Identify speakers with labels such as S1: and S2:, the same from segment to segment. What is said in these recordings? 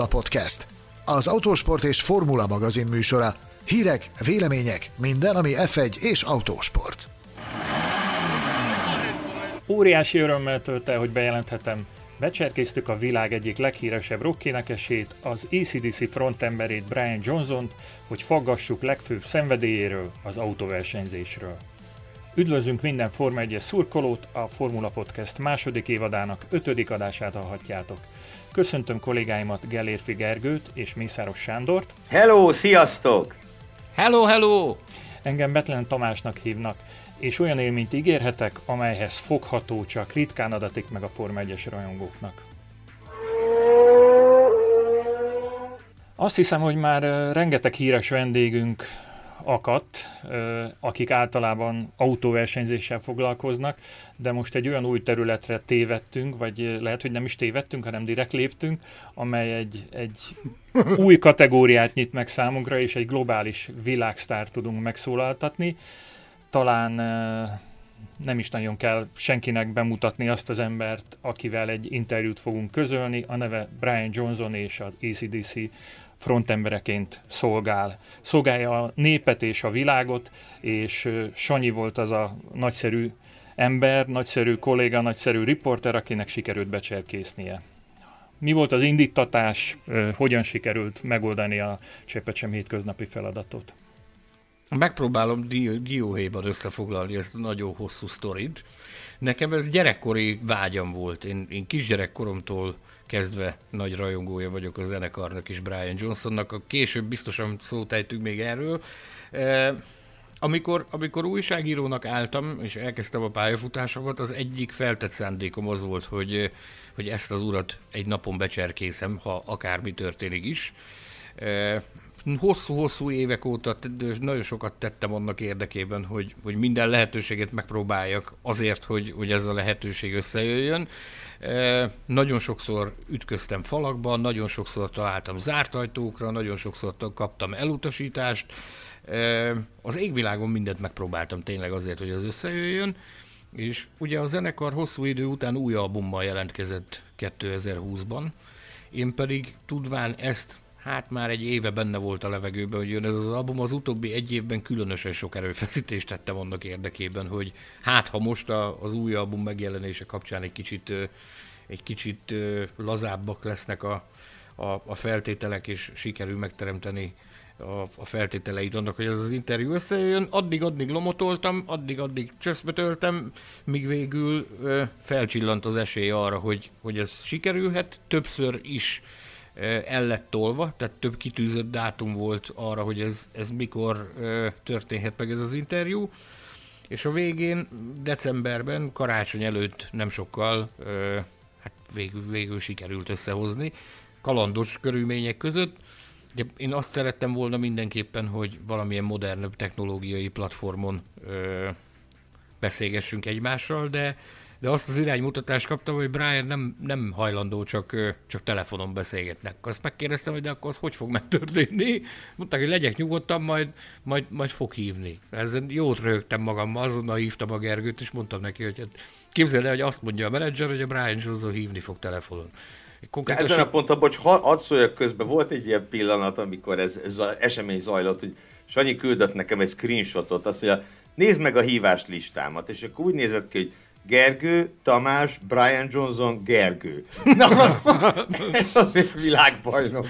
S1: Formula Podcast.
S2: Az autósport és formula magazin műsora. Hírek, vélemények, minden, ami F1 és autósport.
S3: Óriási örömmel tölt el, hogy bejelenthetem, Becserkéztük a világ egyik leghíresebb rockénekesét, az ACDC frontemberét Brian Johnson-t, hogy faggassuk legfőbb szenvedélyéről, az autóversenyzésről. Üdvözlünk minden Forma 1 szurkolót, a Formula Podcast második évadának ötödik adását hallhatjátok. Köszöntöm kollégáimat Gellérfi Gergőt és Mészáros Sándort.
S4: Hello, sziasztok!
S5: Hello, hello!
S3: Engem Betlen Tamásnak hívnak és olyan élményt ígérhetek, amelyhez fogható csak ritkán adatik meg a Forma 1-es rajongóknak. Azt hiszem, hogy már rengeteg híres vendégünk akadt, akik általában autóversenyzéssel foglalkoznak, de most egy olyan új területre tévedtünk, vagy lehet, hogy nem is tévedtünk, hanem direkt léptünk, amely egy, egy új kategóriát nyit meg számunkra, és egy globális világsztár tudunk megszólaltatni talán nem is nagyon kell senkinek bemutatni azt az embert, akivel egy interjút fogunk közölni. A neve Brian Johnson és az ACDC frontembereként szolgál. Szolgálja a népet és a világot, és Sanyi volt az a nagyszerű ember, nagyszerű kolléga, nagyszerű riporter, akinek sikerült becserkésznie. Mi volt az indítatás, hogyan sikerült megoldani a Csepecsem hétköznapi feladatot?
S5: Megpróbálom di- dióhéjban összefoglalni ezt nagyon hosszú sztorit. Nekem ez gyerekkori vágyam volt. Én, én kisgyerekkoromtól kezdve nagy rajongója vagyok a zenekarnak és Brian Johnsonnak. A később biztosan szót ejtünk még erről. E, amikor, amikor újságírónak álltam, és elkezdtem a pályafutásomat, az egyik feltett szándékom az volt, hogy, hogy ezt az urat egy napon becserkészem, ha akármi történik is. Hosszú-hosszú évek óta nagyon sokat tettem annak érdekében, hogy, hogy minden lehetőséget megpróbáljak azért, hogy, hogy ez a lehetőség összejöjjön. E, nagyon sokszor ütköztem falakban, nagyon sokszor találtam zárt ajtókra, nagyon sokszor kaptam elutasítást. E, az égvilágon mindent megpróbáltam tényleg azért, hogy ez összejöjjön. És ugye a zenekar hosszú idő után új albummal jelentkezett 2020-ban, én pedig tudván ezt hát már egy éve benne volt a levegőben, hogy jön ez az album. Az utóbbi egy évben különösen sok erőfeszítést tettem annak érdekében, hogy hát ha most a, az új album megjelenése kapcsán egy kicsit, egy kicsit lazábbak lesznek a, a, a feltételek, és sikerül megteremteni a, a feltételeit annak, hogy ez az interjú összejön. Addig-addig lomotoltam, addig-addig csöszbetöltem, míg végül ö, felcsillant az esély arra, hogy, hogy ez sikerülhet. Többször is el lett tolva, tehát több kitűzött dátum volt arra, hogy ez, ez mikor történhet meg ez az interjú, és a végén, decemberben, karácsony előtt nem sokkal, hát végül, végül sikerült összehozni, kalandos körülmények között. Én azt szerettem volna mindenképpen, hogy valamilyen modernebb technológiai platformon beszélgessünk egymással, de de azt az iránymutatást kaptam, hogy Brian nem, nem hajlandó csak, csak telefonon beszélgetnek. Azt megkérdeztem, hogy de akkor az hogy fog megtörténni. Mondták, hogy legyek nyugodtan, majd, majd, majd fog hívni. Ezen jót rögtem magam, azonnal hívtam a Gergőt, és mondtam neki, hogy hát képzeld el, hogy azt mondja a menedzser, hogy a Brian Johnson hívni fog telefonon.
S4: Konkrétan Ezen a ponton, bocs, hadd szóljak közben, volt egy ilyen pillanat, amikor ez, ez az esemény zajlott, hogy Sanyi küldött nekem egy screenshotot, azt mondja, nézd meg a hívás listámat, és akkor úgy nézett ki, hogy Gergő, Tamás, Brian Johnson, Gergő. Na, ez azért világbajnok.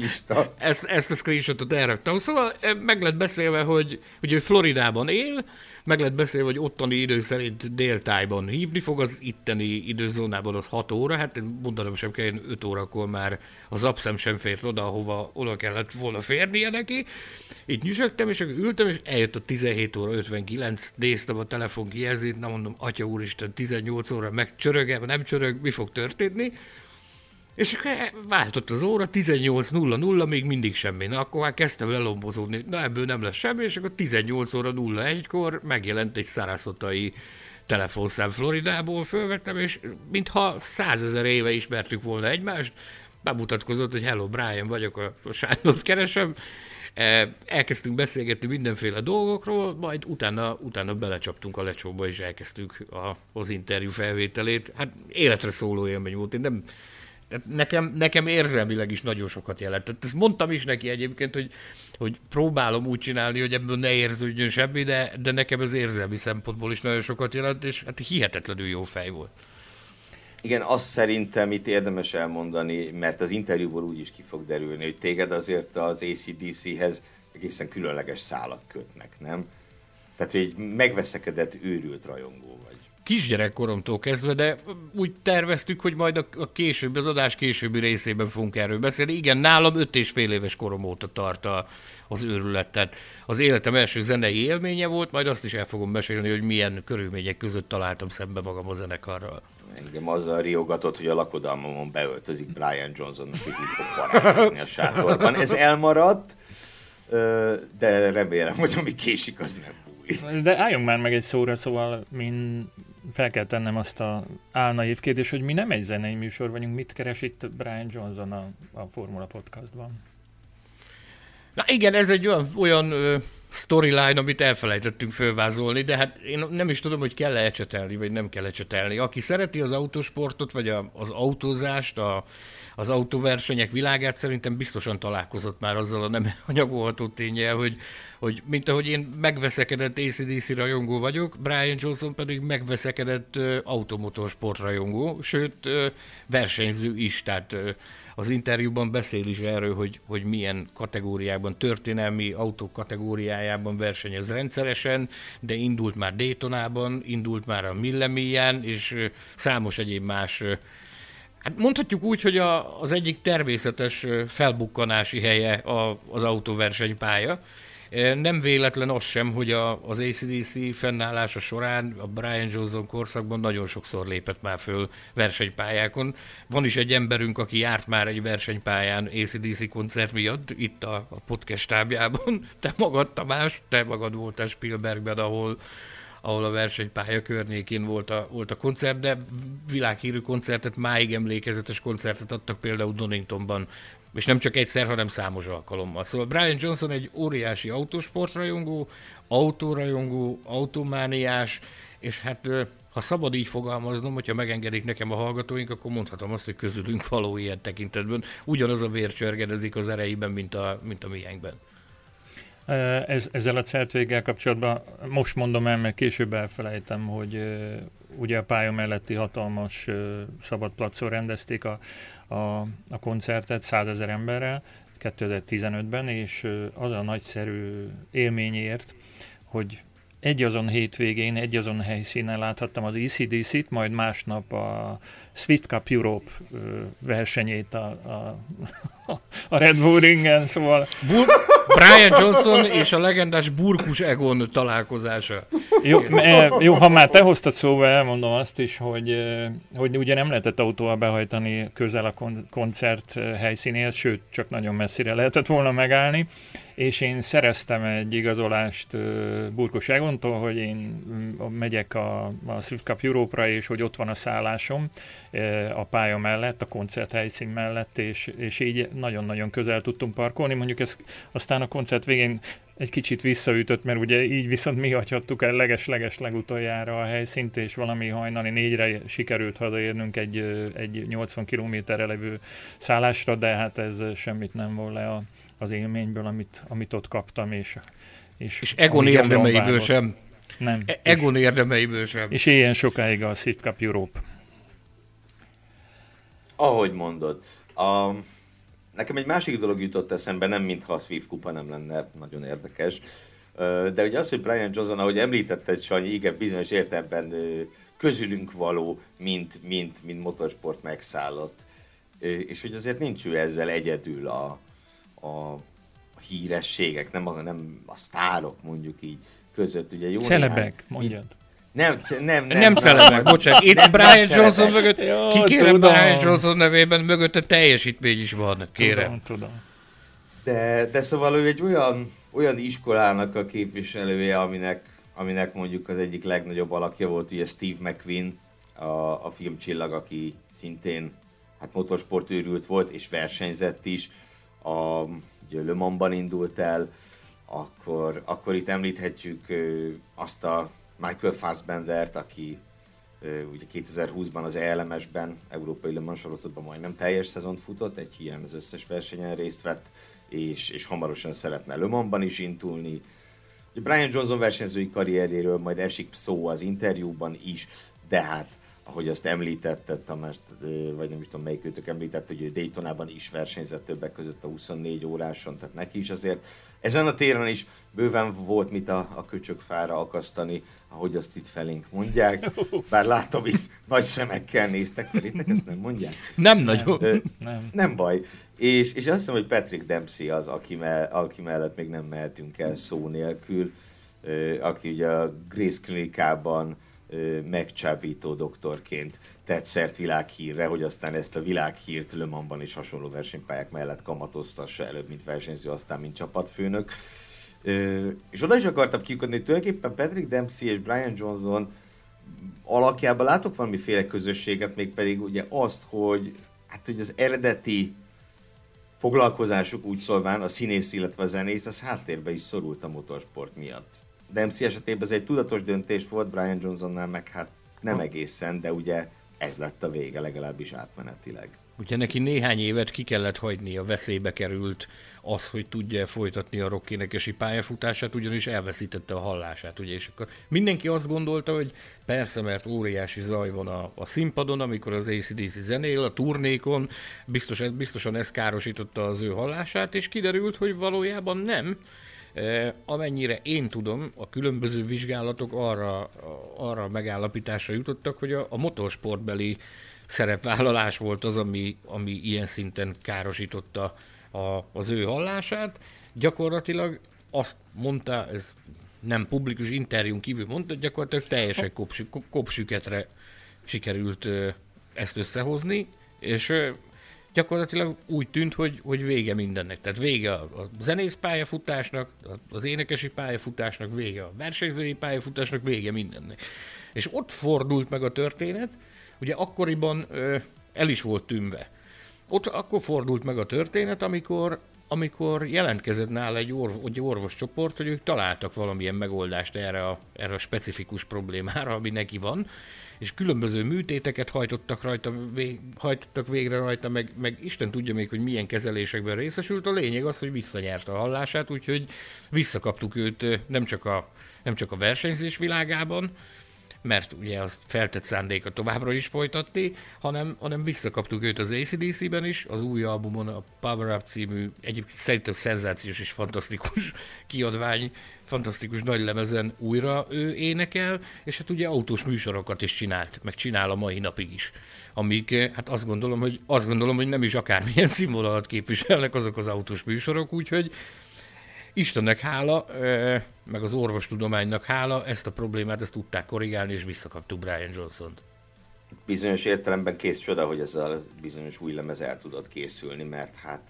S4: lista.
S5: Ezt, ezt a screenshotot elraktam. Szóval eh, meg lett beszélve, hogy, hogy ő Floridában él, meg lehet beszélni, hogy ottani idő szerint déltájban hívni fog, az itteni időzónában az 6 óra, hát mondanom sem kell, 5 órakor már az abszem sem fért oda, ahova oda kellett volna férnie neki. Itt nyüzsögtem, és ültem, és eljött a 17 óra 59, néztem a telefon kijelzét, na mondom, atya úristen, 18 óra megcsörög, nem csörög, mi fog történni? És akkor váltott az óra, 18.00, még mindig semmi. Na, akkor már kezdtem lelombozódni, na ebből nem lesz semmi, és akkor 18 óra 01-kor megjelent egy szárászotai telefonszám Floridából, fölvettem, és mintha százezer éve ismertük volna egymást, bemutatkozott, hogy hello, Brian vagyok, a Sándort keresem, e, elkezdtünk beszélgetni mindenféle dolgokról, majd utána, utána belecsaptunk a lecsóba, és elkezdtük a, az interjú felvételét. Hát életre szóló élmény volt, én nem, nekem, nekem érzelmileg is nagyon sokat jelentett. Ezt mondtam is neki egyébként, hogy, hogy próbálom úgy csinálni, hogy ebből ne érződjön semmi, de, de nekem ez érzelmi szempontból is nagyon sokat jelent, és hát hihetetlenül jó fej volt.
S4: Igen, azt szerintem itt érdemes elmondani, mert az interjúból úgy is ki fog derülni, hogy téged azért az ACDC-hez egészen különleges szálak kötnek, nem? Tehát egy megveszekedett, őrült rajongó.
S5: Kisgyerekkoromtól kezdve, de úgy terveztük, hogy majd a, később, az adás későbbi részében fogunk erről beszélni. Igen, nálam öt és fél éves korom óta tart a, az őrület. Tehát az életem első zenei élménye volt, majd azt is el fogom mesélni, hogy milyen körülmények között találtam szembe magam a zenekarral.
S4: Engem azzal riogatott, hogy a lakodalmamon beöltözik Brian Johnson, és úgy fog barátkozni a sátorban. Ez elmaradt, de remélem, hogy ami késik, az nem búj.
S3: De álljunk már meg egy szóra, szóval min fel kell tennem azt a álnaív kérdést, hogy mi nem egy zenei műsor vagyunk, mit keres itt Brian Johnson a, a Formula Podcastban?
S5: Na igen, ez egy olyan, olyan storyline, amit elfelejtettünk fölvázolni, de hát én nem is tudom, hogy kell-e ecsetelni, vagy nem kell ecsetelni. Aki szereti az autósportot, vagy a, az autózást, a, az autóversenyek világát, szerintem biztosan találkozott már azzal a nem anyagolható tényel, hogy, hogy mint ahogy én megveszekedett ACDC rajongó vagyok, Brian Johnson pedig megveszekedett automotorsport rajongó, sőt versenyző is, tehát az interjúban beszél is erről, hogy, hogy milyen kategóriában, történelmi autók kategóriájában versenyez rendszeresen, de indult már Daytonában, indult már a Millemilyen, és számos egyéb más Hát mondhatjuk úgy, hogy a, az egyik természetes felbukkanási helye a, az autóversenypálya, nem véletlen az sem, hogy a, az ACDC fennállása során a Brian Johnson korszakban nagyon sokszor lépett már föl versenypályákon. Van is egy emberünk, aki járt már egy versenypályán ACDC koncert miatt, itt a, a podcast tábjában. Te magad, Tamás, te magad voltál Spielbergben, ahol ahol a versenypálya környékén volt a, volt a koncert, de világhírű koncertet, máig emlékezetes koncertet adtak például Doningtonban és nem csak egyszer, hanem számos alkalommal. Szóval Brian Johnson egy óriási autósportrajongó, autórajongó, automániás, és hát ha szabad így fogalmaznom, hogyha megengedik nekem a hallgatóink, akkor mondhatom azt, hogy közülünk való ilyen tekintetben. Ugyanaz a vér csörgedezik az erejében, mint a, mint a miénkben.
S3: Ez, ezzel a certvéggel kapcsolatban most mondom el, mert később elfelejtem, hogy ugye a pálya melletti hatalmas szabad placon rendezték a, a, a koncertet százezer emberrel 2015-ben, és az a nagyszerű élményért, hogy egy azon hétvégén, egy azon helyszínen láthattam az ECDC-t, majd másnap a Swift Cup Europe versenyét a, a, a Red Bull ringen, szóval...
S5: Bur- Brian Johnson és a legendás Burkus Egon találkozása.
S3: Jó, e, jó, ha már te hoztad szóba, elmondom azt is, hogy, hogy ugye nem lehetett autóval behajtani közel a koncert helyszínéhez, sőt, csak nagyon messzire lehetett volna megállni, és én szereztem egy igazolást Burkos Egontól, hogy én megyek a, a Swift Cup Európra, és hogy ott van a szállásom a pálya mellett, a koncert helyszín mellett, és, és így nagyon-nagyon közel tudtunk parkolni. Mondjuk ez aztán a koncert végén egy kicsit visszaütött, mert ugye így viszont mi hagyhattuk el leges-leges legutoljára a helyszínt, és valami hajnali négyre sikerült hazaérnünk egy, egy 80 kilométerre levő szállásra, de hát ez semmit nem volt le a, az élményből, amit, amit ott kaptam, és
S5: és, és Egon érdemeiből sem.
S3: Nem.
S5: E- Egon és, érdemeiből sem.
S3: És ilyen sokáig a Cup Europe.
S4: Ahogy mondod. A, nekem egy másik dolog jutott eszembe, nem mintha a Swift kupa nem lenne, nagyon érdekes. De ugye az, hogy Brian Johnson, ahogy említetted, Sanyi, igen, bizonyos értelemben közülünk való, mint, mint, mint motorsport megszállott. És hogy azért nincs ő ezzel egyedül a, a hírességek, nem a, nem a sztárok mondjuk így között. Ugye jó
S3: Celebek, néhány, mondjad.
S4: Nem, nem, nem.
S5: Nem, nem celebek, bocsánat. Itt nem, Brian nem Johnson mögött, Jó, ki kérem tudom. Brian Johnson nevében, mögött a teljesítmény is van, kérem.
S3: Tudom, tudom.
S4: De, de szóval ő egy olyan, olyan iskolának a képviselője, aminek, aminek mondjuk az egyik legnagyobb alakja volt ugye Steve McQueen, a, a filmcsillag, aki szintén hát motorsport őrült volt, és versenyzett is. A, ugye Le indult el, akkor, akkor itt említhetjük azt a Michael Fassbendert, aki ugye 2020-ban az ELMS-ben, Európai Le Mans sorozatban majdnem teljes szezont futott, egy hiány az összes versenyen részt vett, és, és hamarosan szeretne Le Mansban is intulni. Brian Johnson versenyzői karrierjéről majd esik szó az interjúban is, de hát ahogy azt említette, Tamás, vagy nem is tudom melyik őtök említett, hogy ő Daytonában is versenyzett többek között a 24 óráson, tehát neki is azért ezen a téren is bőven volt mit a, a köcsökfára akasztani, ahogy azt itt felénk mondják. Bár látom, itt nagy szemekkel néztek felétek, ezt nem mondják?
S5: Nem nagyon.
S4: Ö, nem. nem baj. És, és azt hiszem, hogy Patrick Dempsey az, aki, me, aki mellett még nem mehetünk el szó nélkül, ö, aki ugye a Grace klinikában megcsábító doktorként tett szert világhírre, hogy aztán ezt a világhírt Le Mansban és hasonló versenypályák mellett kamatoztassa előbb, mint versenyző, aztán mint csapatfőnök. És oda is akartam kikodni, hogy tulajdonképpen Patrick Dempsey és Brian Johnson alakjában látok valamiféle közösséget, mégpedig ugye azt, hogy, hát, hogy az eredeti foglalkozásuk úgy szólván, a színész, illetve a zenész, az háttérbe is szorult a motorsport miatt. Dempsey esetében ez egy tudatos döntés volt, Brian Johnsonnál meg hát nem egészen, de ugye ez lett a vége, legalábbis átmenetileg.
S5: Ugye neki néhány évet ki kellett hagyni, a veszélybe került az, hogy tudja folytatni a rockénekesi pályafutását, ugyanis elveszítette a hallását, ugye, és akkor mindenki azt gondolta, hogy persze, mert óriási zaj van a, a színpadon, amikor az ACDC zenél, a turnékon, biztos, biztosan ez károsította az ő hallását, és kiderült, hogy valójában nem, Amennyire én tudom, a különböző vizsgálatok arra, arra megállapításra jutottak, hogy a, a motorsportbeli szerepvállalás volt az, ami, ami ilyen szinten károsította a, az ő hallását. Gyakorlatilag azt mondta, ez nem publikus interjún kívül mondta, hogy gyakorlatilag teljesen kopsü, kopsüketre sikerült ezt összehozni, és gyakorlatilag úgy tűnt, hogy, hogy vége mindennek. Tehát vége a, a zenész pályafutásnak, az énekesi pályafutásnak, vége a versenyzői pályafutásnak, vége mindennek. És ott fordult meg a történet, ugye akkoriban ö, el is volt tűnve. Ott akkor fordult meg a történet, amikor, amikor jelentkezett nála egy, orv, egy orvoscsoport, hogy ők találtak valamilyen megoldást erre a, erre a specifikus problémára, ami neki van, és különböző műtéteket hajtottak, rajta, vég, hajtottak végre rajta, meg, meg Isten tudja még, hogy milyen kezelésekben részesült. A lényeg az, hogy visszanyerte a hallását, úgyhogy visszakaptuk őt nem csak a, nem csak a versenyzés világában, mert ugye azt feltett szándéka továbbra is folytatni, hanem, hanem visszakaptuk őt az ACDC-ben is, az új albumon a Power Up című, egyébként szerintem szenzációs és fantasztikus kiadvány fantasztikus nagy lemezen újra ő énekel, és hát ugye autós műsorokat is csinált, meg csinál a mai napig is. Amik, eh, hát azt gondolom, hogy, azt gondolom, hogy nem is akármilyen színvonalat képviselnek azok az autós műsorok, úgyhogy Istennek hála, eh, meg az orvostudománynak hála, ezt a problémát ezt tudták korrigálni, és visszakaptuk Brian Johnson-t.
S4: Bizonyos értelemben kész csoda, hogy ez a bizonyos új lemez el tudott készülni, mert hát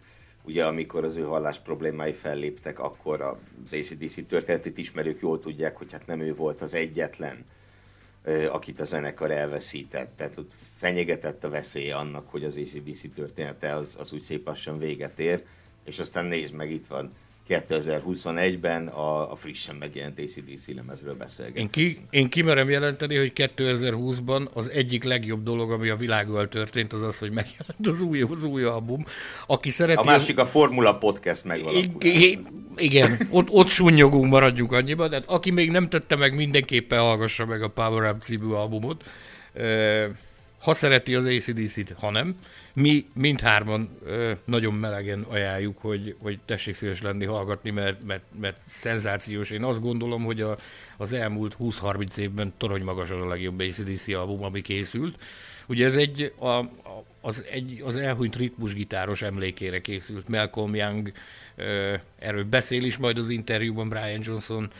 S4: Ugye amikor az ő hallás problémái felléptek, akkor az ACDC történetét ismerők jól tudják, hogy hát nem ő volt az egyetlen, akit a zenekar elveszített. Tehát ott fenyegetett a veszélye annak, hogy az ACDC története az, az úgy szép véget ér, és aztán nézd meg, itt van 2021-ben a, a frissen megjelent ACDC lemezről beszélgetünk.
S5: Én, ki, én kimerem jelenteni, hogy 2020-ban az egyik legjobb dolog, ami a világgal történt, az az, hogy megjelent az új, az új album. Aki szereti...
S4: A másik a Formula Podcast megvalósulás.
S5: Igen, ott, ott sunnyogunk, maradjunk annyiba, de aki még nem tette meg, mindenképpen hallgassa meg a Power Up című albumot ha szereti az ACDC-t, ha nem. Mi mindhárman ö, nagyon melegen ajánljuk, hogy, hogy tessék szíves lenni, hallgatni, mert, mert, mert szenzációs. Én azt gondolom, hogy a, az elmúlt 20-30 évben torony magas a legjobb ACDC album, ami készült. Ugye ez egy, a, a, az, egy, az elhunyt ritmusgitáros emlékére készült. Malcolm Young, ö, erről beszél is majd az interjúban Brian Johnson,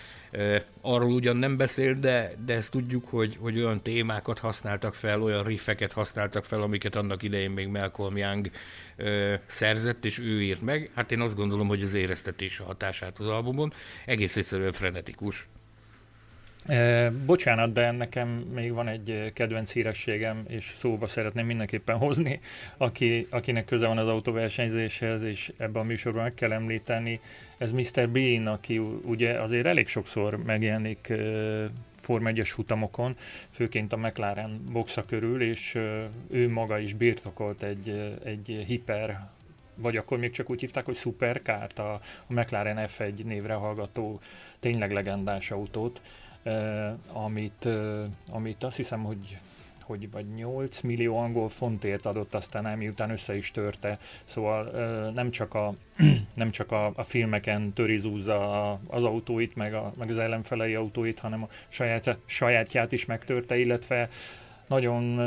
S5: Arról ugyan nem beszél, de, de ezt tudjuk, hogy, hogy olyan témákat használtak fel, olyan riffeket használtak fel, amiket annak idején még Malcolm Young ö, szerzett, és ő írt meg. Hát én azt gondolom, hogy az éreztetés a hatását az albumon egész egyszerűen frenetikus.
S3: E, bocsánat, de nekem még van egy kedvenc hírességem, és szóba szeretném mindenképpen hozni, aki, akinek köze van az autóversenyzéshez, és ebben a műsorban meg kell említeni, ez Mr. Bean, aki ugye azért elég sokszor megjelenik Form 1-es futamokon, főként a McLaren boxa körül, és ő maga is birtokolt egy, egy hiper vagy akkor még csak úgy hívták, hogy Superkárt, a, a McLaren F1 névre hallgató tényleg legendás autót, amit, eh, amit azt hiszem, hogy hogy vagy 8 millió angol fontért adott aztán miután össze is törte. Szóval nem csak a, nem csak a, a filmeken törizúzza az autóit, meg, a, meg az ellenfelei autóit, hanem a saját, sajátját is megtörte, illetve nagyon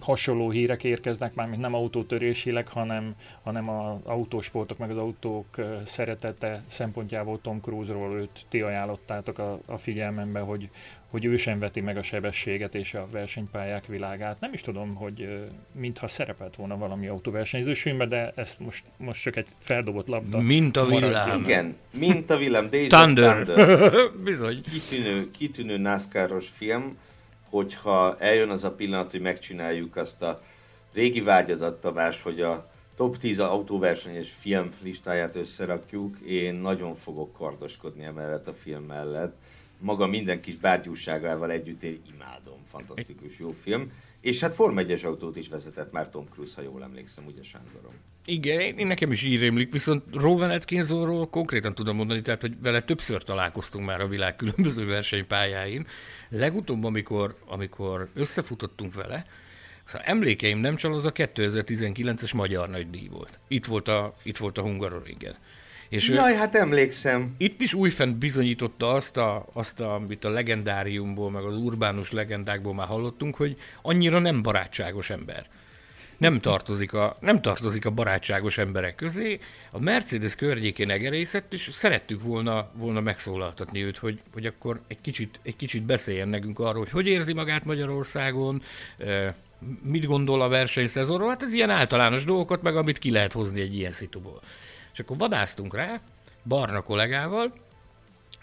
S3: hasonló hírek érkeznek már, mint nem autótörésileg, hanem, hanem az autósportok meg az autók szeretete szempontjából Tom Cruise-ról őt ti ajánlottátok a, a figyelmembe, hogy, hogy ő sem veti meg a sebességet és a versenypályák világát. Nem is tudom, hogy mintha szerepelt volna valami autóversenyzős filmben, de ez most, most csak egy feldobott labda.
S5: Mint a villám.
S4: Igen, mint a villám. Days
S5: Thunder. Thunder. Bizony.
S4: Kitűnő, kitűnő NASCAR-os film hogyha eljön az a pillanat, hogy megcsináljuk azt a régi vágyadat, Tamás, hogy a top 10 autóversenyes film listáját összerakjuk, én nagyon fogok kardoskodni emellett a film mellett. Maga minden kis bárgyúságával együtt én imádom, fantasztikus jó film. És hát Form 1 autót is vezetett már Tom Cruise, ha jól emlékszem, ugye Sándorom?
S5: Igen, én nekem is így rémlik, viszont Rowan Atkinsonról konkrétan tudom mondani, tehát, hogy vele többször találkoztunk már a világ különböző versenypályáin. Legutóbb, amikor, amikor összefutottunk vele, Szóval emlékeim nem csal, az a 2019-es Magyar Nagydíj volt. Itt volt a, itt volt a Hungaroringen.
S4: És Jaj, hát emlékszem.
S5: Itt is újfent bizonyította azt, a, azt a, amit a legendáriumból, meg az urbánus legendákból már hallottunk, hogy annyira nem barátságos ember nem tartozik a, nem tartozik a barátságos emberek közé. A Mercedes környékén egerészett, és szerettük volna, volna megszólaltatni őt, hogy, hogy akkor egy kicsit, egy kicsit beszéljen nekünk arról, hogy hogy érzi magát Magyarországon, mit gondol a versenyszezonról, hát ez ilyen általános dolgokat, meg amit ki lehet hozni egy ilyen szituból. És akkor vadáztunk rá, Barna kollégával,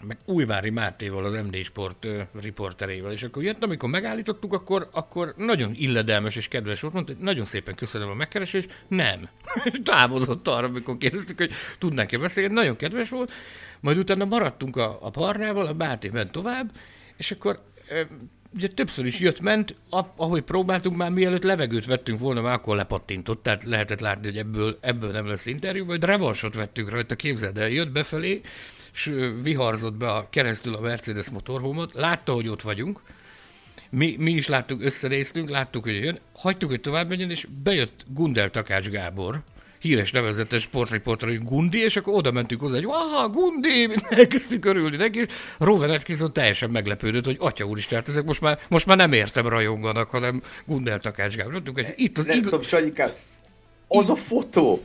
S5: meg Újvári Mátéval, az MD Sport uh, riporterével, és akkor jött, amikor megállítottuk, akkor, akkor nagyon illedelmes és kedves volt, mondta, hogy nagyon szépen köszönöm a megkeresést, nem. és távozott arra, amikor kérdeztük, hogy tudnánk-e beszélni, nagyon kedves volt, majd utána maradtunk a, a parnával, a Máté ment tovább, és akkor ugye többször is jött-ment, ahogy próbáltunk már, mielőtt levegőt vettünk volna, már akkor lepattintott, tehát lehetett látni, hogy ebből, ebből nem lesz interjú, vagy revansot vettünk rajta, képzeld el, jött befelé, és viharzott be a, keresztül a Mercedes motorhómot, látta, hogy ott vagyunk, mi, mi is láttuk, összerésztünk, láttuk, hogy jön, hagytuk, hogy tovább menjen, és bejött Gundel Takács Gábor, híres nevezetes sportriporter, hogy Gundi, és akkor oda mentünk hozzá, hogy aha, Gundi, elkezdtünk örülni neki, és Rowan Atkinson teljesen meglepődött, hogy atya úr is, tehát ezek most már, most már nem értem rajonganak, hanem Gundel Takács
S4: itt az nem igaz... tudom, Sanyikám, az a fotó,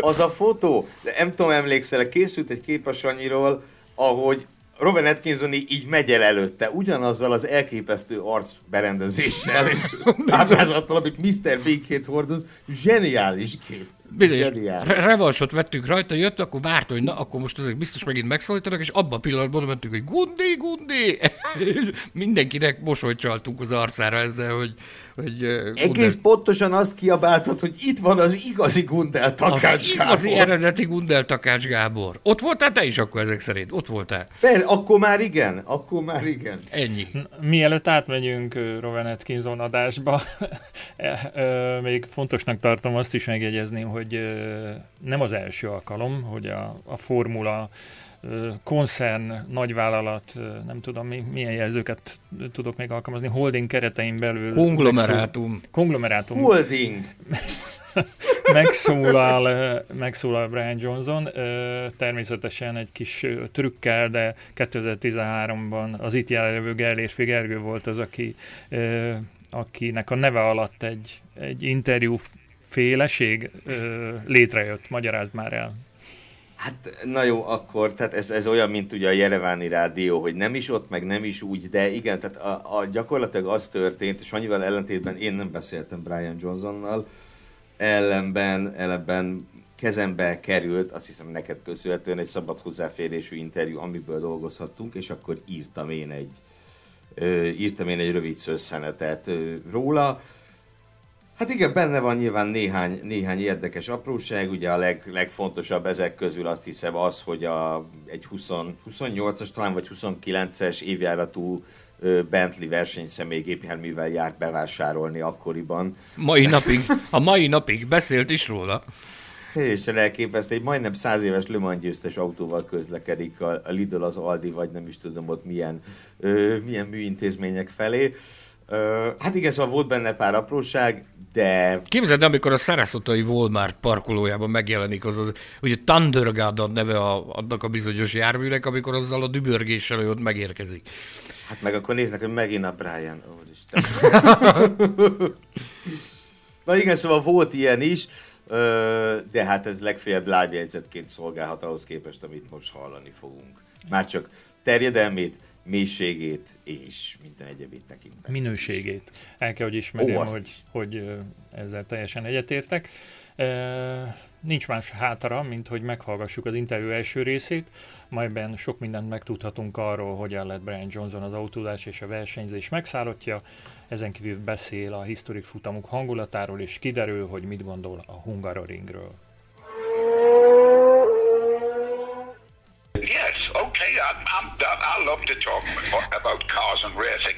S4: az a fotó, de nem tudom, emlékszel, készült egy kép a Sanyiról, ahogy Robin Atkinson így megy el előtte, ugyanazzal az elképesztő arcberendezéssel és ábrázattal, amit Mr. Big hordoz, zseniális kép.
S5: Bizonyos revansot vettünk rajta, jött, akkor várt, hogy na, akkor most ezek biztos megint megszólítanak, és abban a pillanatban mentünk, hogy Gundi, Gundi! Mindenkinek mosolyt csaltunk az arcára ezzel, hogy... hogy
S4: Egész Gundel... pontosan azt kiabáltad, hogy itt van az igazi Gundel Takács
S5: az Gábor. igazi eredeti Gundel Takács Gábor. Ott voltál te is akkor ezek szerint? Ott voltál?
S4: Per, akkor már igen, akkor már igen.
S5: Ennyi.
S3: Mielőtt átmegyünk Rowan Atkinson adásba, e, még fontosnak tartom azt is megjegyezni, hogy nem az első alkalom, hogy a, a formula koncern, nagyvállalat, nem tudom mi, milyen jelzőket tudok még alkalmazni, holding keretein belül.
S5: Konglomerátum.
S3: Megszól, konglomerátum.
S4: Holding.
S3: megszólal, megszólal Brian Johnson, természetesen egy kis trükkel, de 2013-ban az itt jelenlevő Gellérfi Gergő volt az, aki, akinek a neve alatt egy, egy interjú féleség ö, létrejött? Magyarázd már el.
S4: Hát, na jó, akkor, tehát ez, ez olyan, mint ugye a Jereváni rádió, hogy nem is ott, meg nem is úgy, de igen, tehát a, a gyakorlatilag az történt, és annyival ellentétben én nem beszéltem Brian Johnsonnal, ellenben, ellenben kezembe került, azt hiszem neked köszönhetően egy szabad hozzáférésű interjú, amiből dolgozhattunk, és akkor írtam én egy, írtam én egy rövid szösszenetet róla. Hát igen, benne van nyilván néhány, néhány érdekes apróság, ugye a leg, legfontosabb ezek közül azt hiszem az, hogy a, egy 20, 28-as, talán vagy 29-es évjáratú Bentley versenyszemélygépjárművel járt bevásárolni akkoriban.
S5: Mai napig, a mai napig beszélt is róla.
S4: Teljesen elképesztő, egy majdnem száz éves Le Mans győztes autóval közlekedik a, a Lidl, az Aldi, vagy nem is tudom ott milyen, ö, milyen műintézmények felé. Hát igen, szóval volt benne pár apróság, de...
S5: Képzeld, amikor a Saraszotai Walmart parkolójában megjelenik az, az ugye Thundergard neve a, annak a bizonyos járműnek, amikor azzal a dübörgéssel ott megérkezik.
S4: Hát meg akkor néznek, hogy megint a Brian. Úristen. Na igen, szóval volt ilyen is, de hát ez legfeljebb lábjegyzetként szolgálhat ahhoz képest, amit most hallani fogunk. Már csak terjedelmét, mélységét és minden egyebét tekintve.
S3: Minőségét. El kell, hogy ismerjem, Ó, hogy, hogy ezzel teljesen egyetértek. Nincs más hátra, mint hogy meghallgassuk az interjú első részét, melyben sok mindent megtudhatunk arról, hogyan lett Brian Johnson az autódás és a versenyzés megszállottja, ezen kívül beszél a historik futamuk hangulatáról, és kiderül, hogy mit gondol a Hungaroringről.
S1: I love to talk about cars and racing.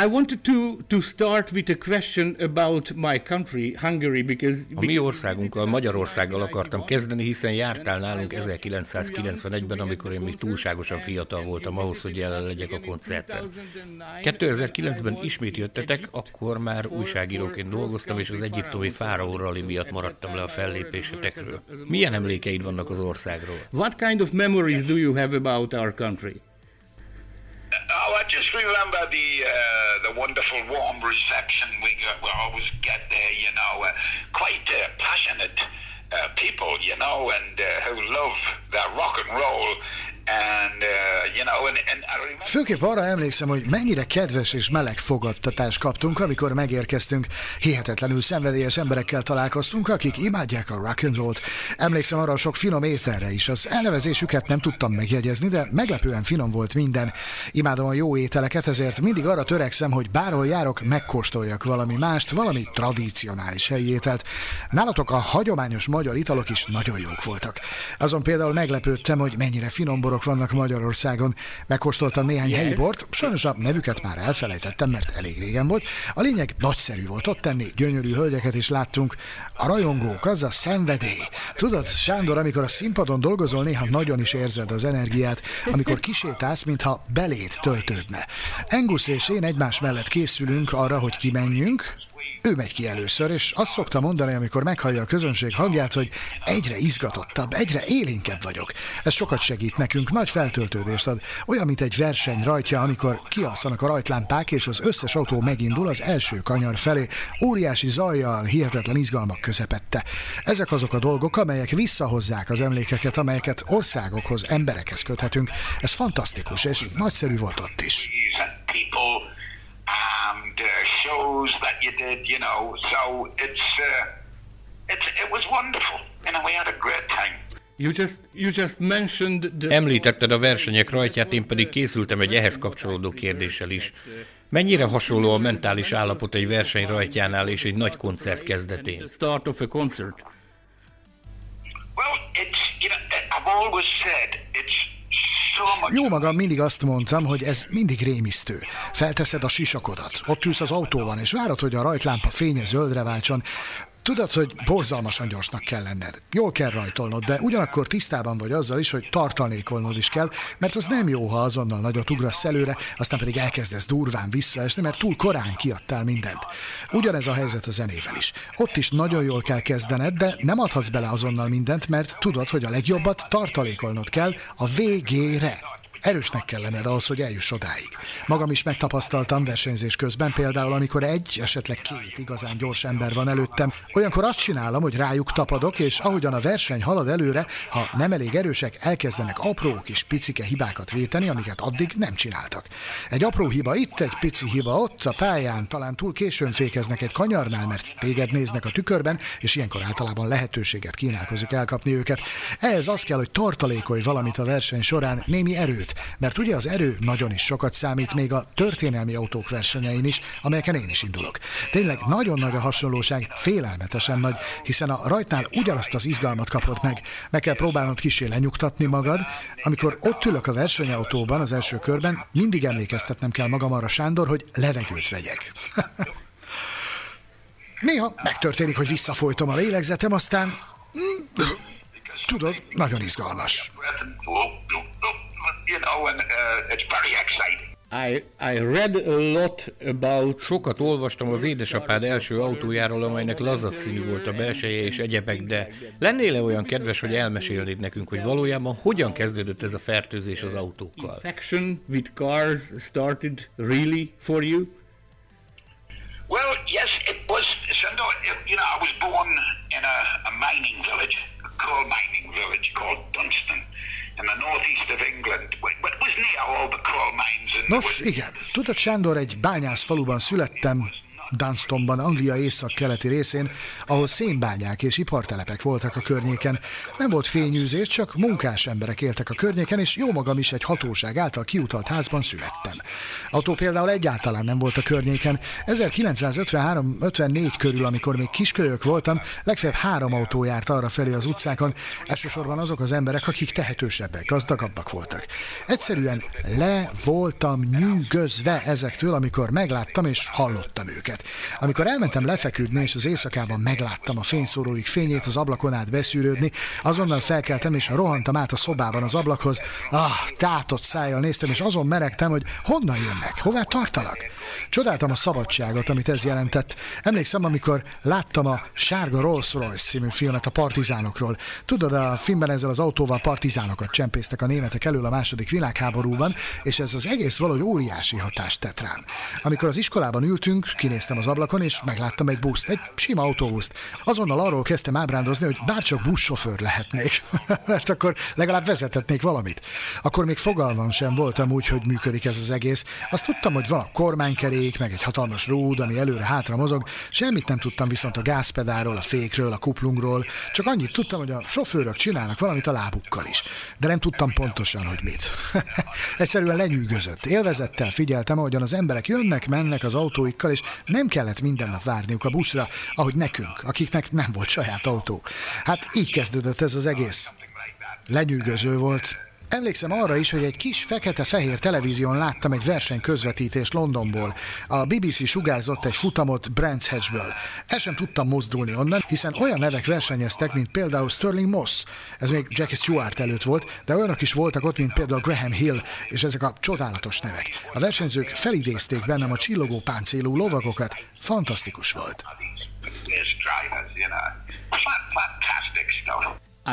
S6: I wanted to, to start with a question about my country, Hungary, because...
S5: A mi országunkkal, Magyarországgal akartam kezdeni, hiszen jártál nálunk 1991-ben, amikor én még túlságosan fiatal voltam ahhoz, hogy jelen legyek a koncerten. 2009-ben ismét jöttetek, akkor már újságíróként dolgoztam, és az egyiptomi Fáraó rally miatt maradtam le a fellépésetekről. Milyen emlékeid vannak az országról?
S6: What kind of memories do you have about our country?
S1: Oh, I just remember the uh, the wonderful warm reception we, got, we always get there. You know, uh, quite uh, passionate uh, people. You know, and uh, who love that rock and roll Uh.
S2: Főképp arra emlékszem, hogy mennyire kedves és meleg fogadtatást kaptunk, amikor megérkeztünk. Hihetetlenül szenvedélyes emberekkel találkoztunk, akik imádják a rock and roll-t. Emlékszem arra a sok finom ételre is. Az elnevezésüket nem tudtam megjegyezni, de meglepően finom volt minden. Imádom a jó ételeket, ezért mindig arra törekszem, hogy bárhol járok, megkóstoljak valami mást, valami tradicionális helyi ételt. Nálatok a hagyományos magyar italok is nagyon jók voltak. Azon például meglepődtem, hogy mennyire finom borok borok vannak Magyarországon. Megkóstoltam néhány helyi bort, sajnos a nevüket már elfelejtettem, mert elég régen volt. A lényeg nagyszerű volt ott tenni, gyönyörű hölgyeket is láttunk. A rajongók, az a szenvedély. Tudod, Sándor, amikor a színpadon dolgozol, néha nagyon is érzed az energiát, amikor kisétálsz, mintha belét töltődne. Engus és én egymás mellett készülünk arra, hogy kimenjünk, ő megy ki először, és azt szokta mondani, amikor meghallja a közönség hangját, hogy egyre izgatottabb, egyre élénkebb vagyok. Ez sokat segít nekünk, nagy feltöltődést ad. Olyan, mint egy verseny rajtja, amikor kialszanak a rajtlámpák, és az összes autó megindul az első kanyar felé, óriási zajjal, hihetetlen izgalmak közepette. Ezek azok a dolgok, amelyek visszahozzák az emlékeket, amelyeket országokhoz, emberekhez köthetünk. Ez fantasztikus, és nagyszerű volt ott is. And uh, shows that you did, you know. So it's, uh, it's it was wonderful. You know, we had a great time.
S6: You just, you just mentioned the...
S5: Említetted a versenyek rajtját, én pedig készültem egy ehhez kapcsolódó kérdéssel is. Mennyire hasonló a mentális állapot egy verseny rajtjánál és egy nagy koncert kezdetén?
S6: Start of a concert.
S1: Well, it's, you know, I've always said it's
S2: jó magam mindig azt mondtam, hogy ez mindig rémisztő. Felteszed a sisakodat, ott ülsz az autóban, és várod, hogy a rajtlámpa fénye zöldre váltson, Tudod, hogy borzalmasan gyorsnak kell lenned. Jól kell rajtolnod, de ugyanakkor tisztában vagy azzal is, hogy tartalékolnod is kell, mert az nem jó, ha azonnal nagyot ugrasz előre, aztán pedig elkezdesz durván visszaesni, mert túl korán kiadtál mindent. Ugyanez a helyzet a zenével is. Ott is nagyon jól kell kezdened, de nem adhatsz bele azonnal mindent, mert tudod, hogy a legjobbat tartalékolnod kell a végére. Erősnek kell lenned ahhoz, hogy eljuss odáig. Magam is megtapasztaltam versenyzés közben, például amikor egy, esetleg két igazán gyors ember van előttem, olyankor azt csinálom, hogy rájuk tapadok, és ahogyan a verseny halad előre, ha nem elég erősek, elkezdenek apró kis picike hibákat véteni, amiket addig nem csináltak. Egy apró hiba itt, egy pici hiba ott, a pályán talán túl későn fékeznek egy kanyarnál, mert téged néznek a tükörben, és ilyenkor általában lehetőséget kínálkozik elkapni őket. Ehhez az kell, hogy tartalékolj valamit a verseny során, némi erőt, mert ugye az erő nagyon is sokat számít, még a történelmi autók versenyein is, amelyeken én is indulok. Tényleg nagyon nagy a hasonlóság, félelmetesen nagy, hiszen a rajtnál ugyanazt az izgalmat kapod meg. Meg kell próbálnod kisé lenyugtatni magad. Amikor ott ülök a versenyautóban az első körben, mindig emlékeztetnem kell magam arra, Sándor, hogy levegőt vegyek. Néha megtörténik, hogy visszafolytom a lélegzetem, aztán... mm, Tudod, nagyon izgalmas.
S1: You know, and uh, it's very exciting.
S6: I, I read a lot about
S5: Sokat olvastam az édesapád első autójáról, amelynek lazacszínű volt a belseje és egyebek, de lennél-e olyan kedves, hogy elmesélnéd nekünk, hogy valójában hogyan kezdődött ez a fertőzés az autókkal?
S6: infection with cars started really for you?
S1: Well, yes, it was. Sando, you know, I was born in a, a mining village, a coal mining village called Dunstan,
S2: Nos, igen. Tudod, Sándor, egy bányász faluban születtem, Dunstonban, Anglia észak-keleti részén, ahol szénbányák és ipartelepek voltak a környéken. Nem volt fényűzés, csak munkás emberek éltek a környéken, és jó magam is egy hatóság által kiutalt házban születtem. Autó például egyáltalán nem volt a környéken. 1953-54 körül, amikor még kiskölyök voltam, legfeljebb három autó járt arra felé az utcákon, elsősorban azok az emberek, akik tehetősebbek, gazdagabbak voltak. Egyszerűen le voltam nyűgözve ezektől, amikor megláttam és hallottam őket. Amikor elmentem lefeküdni, és az éjszakában megláttam a fényszóróik fényét az ablakon át beszűrődni, azonnal felkeltem, és rohantam át a szobában az ablakhoz. Ah, tátott szájjal néztem, és azon meregtem, hogy honnan jönnek, hová tartanak. Csodáltam a szabadságot, amit ez jelentett. Emlékszem, amikor láttam a Sárga Rolls Royce című filmet a partizánokról. Tudod, a filmben ezzel az autóval partizánokat csempésztek a németek elől a második világháborúban, és ez az egész valahogy óriási hatást tett rám. Amikor az iskolában ültünk, kinéztem az ablakon, és megláttam egy buszt, egy sima autóbuszt. Azonnal arról kezdtem ábrándozni, hogy bárcsak buszsofőr lehetnék, mert akkor legalább vezethetnék valamit. Akkor még fogalmam sem voltam úgy, hogy működik ez az egész. Azt tudtam, hogy van a kormánykerék, meg egy hatalmas ród, ami előre-hátra mozog. Semmit nem tudtam viszont a gázpedálról, a fékről, a kuplungról. Csak annyit tudtam, hogy a sofőrök csinálnak valamit a lábukkal is. De nem tudtam pontosan, hogy mit. Egyszerűen lenyűgözött. Élvezettel figyeltem, ahogyan az emberek jönnek, mennek az autóikkal, és nem kellett minden nap várniuk a buszra, ahogy nekünk, akiknek nem volt saját autó. Hát így kezdődött ez az egész. Lenyűgöző volt. Emlékszem arra is, hogy egy kis fekete-fehér televízión láttam egy verseny közvetítést Londonból. A BBC sugárzott egy futamot Brands Hatchből. El sem tudtam mozdulni onnan, hiszen olyan nevek versenyeztek, mint például Sterling Moss. Ez még Jackie Stewart előtt volt, de olyanok is voltak ott, mint például Graham Hill, és ezek a csodálatos nevek. A versenyzők felidézték bennem a csillogó páncélú lovagokat. Fantasztikus volt.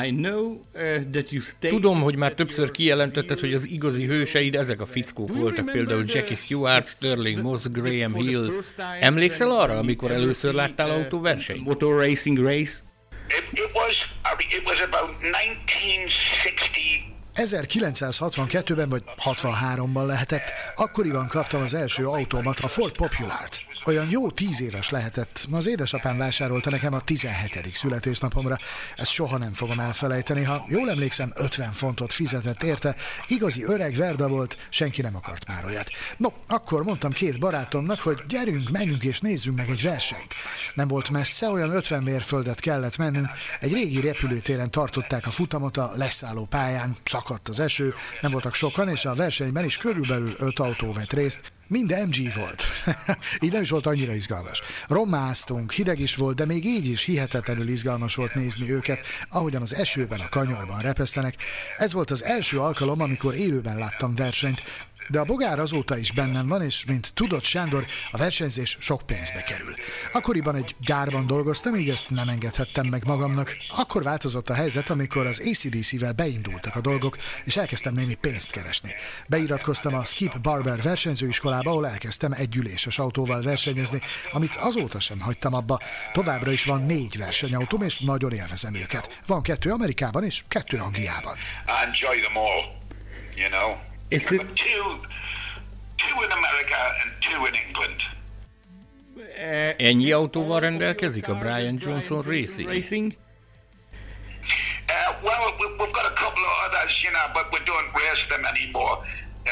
S6: I know uh, that you
S5: Tudom, hogy már többször kijelentetted, hogy az igazi hőseid ezek a fickók voltak, például Jackie Stewart, Sterling Moss, Graham Hill. Emlékszel arra, amikor először láttál autóversenyt?
S6: motor racing race.
S1: It, it was I mean, it was about 1960.
S2: 1962-ben vagy 63-ban lehetett, akkoriban kaptam az első autómat, a Ford Popular-t. Olyan jó tíz éves lehetett. Az édesapám vásárolta nekem a 17. születésnapomra. Ezt soha nem fogom elfelejteni. Ha jól emlékszem, 50 fontot fizetett érte. Igazi öreg Verda volt, senki nem akart már olyat. No, akkor mondtam két barátomnak, hogy gyerünk, menjünk és nézzünk meg egy versenyt. Nem volt messze, olyan 50 mérföldet kellett mennünk. Egy régi repülőtéren tartották a futamot a leszálló pályán, szakadt az eső, nem voltak sokan, és a versenyben is körülbelül öt autó vett részt. Mind MG volt. így nem is volt annyira izgalmas. Romáztunk, hideg is volt, de még így is hihetetlenül izgalmas volt nézni őket, ahogyan az esőben, a kanyarban repesztenek. Ez volt az első alkalom, amikor élőben láttam versenyt. De a bogár azóta is bennem van, és mint tudott Sándor, a versenyzés sok pénzbe kerül. Akkoriban egy gyárban dolgoztam, így ezt nem engedhettem meg magamnak. Akkor változott a helyzet, amikor az ACDC-vel beindultak a dolgok, és elkezdtem némi pénzt keresni. Beiratkoztam a Skip Barber versenyzőiskolába, ahol elkezdtem egy üléses autóval versenyezni, amit azóta sem hagytam abba. Továbbra is van négy versenyautóm, és nagyon élvezem őket. Van kettő Amerikában és kettő Angliában.
S1: I enjoy them all, you know.
S6: Is it-
S1: But two, two in America and two in England.
S5: Ennyi autóval rendelkezik a Brian Johnson Racing?
S6: Racing?
S1: Well, we- we've got a couple of others, you know, but we don't race them anymore.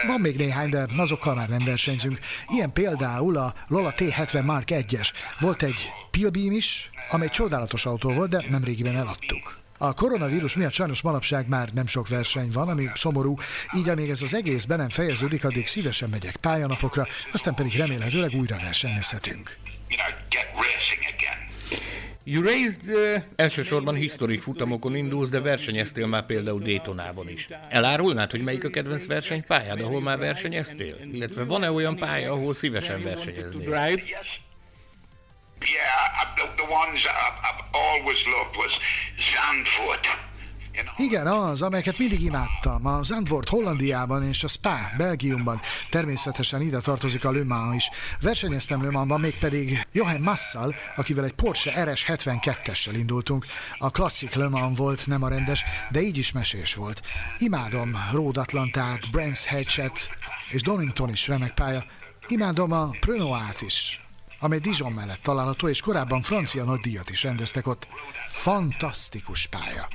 S2: Van még néhány, de azokkal már nem versenyzünk. Ilyen például a Lola T70 Mark 1-es. Volt egy Pilbeam is, amely csodálatos autó volt, de nemrégiben eladtuk. A koronavírus miatt sajnos manapság már nem sok verseny van, ami szomorú, így amíg ez az egész be nem fejeződik, addig szívesen megyek pályanapokra, aztán pedig remélhetőleg újra versenyezhetünk.
S1: you
S6: raised uh,
S5: Elsősorban historik futamokon indulsz, de versenyeztél már például Daytonában is. Elárulnád, hogy melyik a kedvenc versenypályád, ahol már versenyeztél? Illetve van-e olyan pálya, ahol szívesen versenyeznél?
S2: Igen, az, amelyeket mindig imádtam. A Zandvoort Hollandiában és a Spa Belgiumban. Természetesen ide tartozik a Le Mans is. Versenyeztem Le Mansban, mégpedig Johan Massal, akivel egy Porsche RS 72-essel indultunk. A klasszik Le Mans volt, nem a rendes, de így is mesés volt. Imádom Road Atlantát, Brands Hatchet és Donington is remek pálya. Imádom a Prenoát is amely Dijon mellett található, és korábban francia nagydíjat is rendeztek ott. Fantasztikus pálya.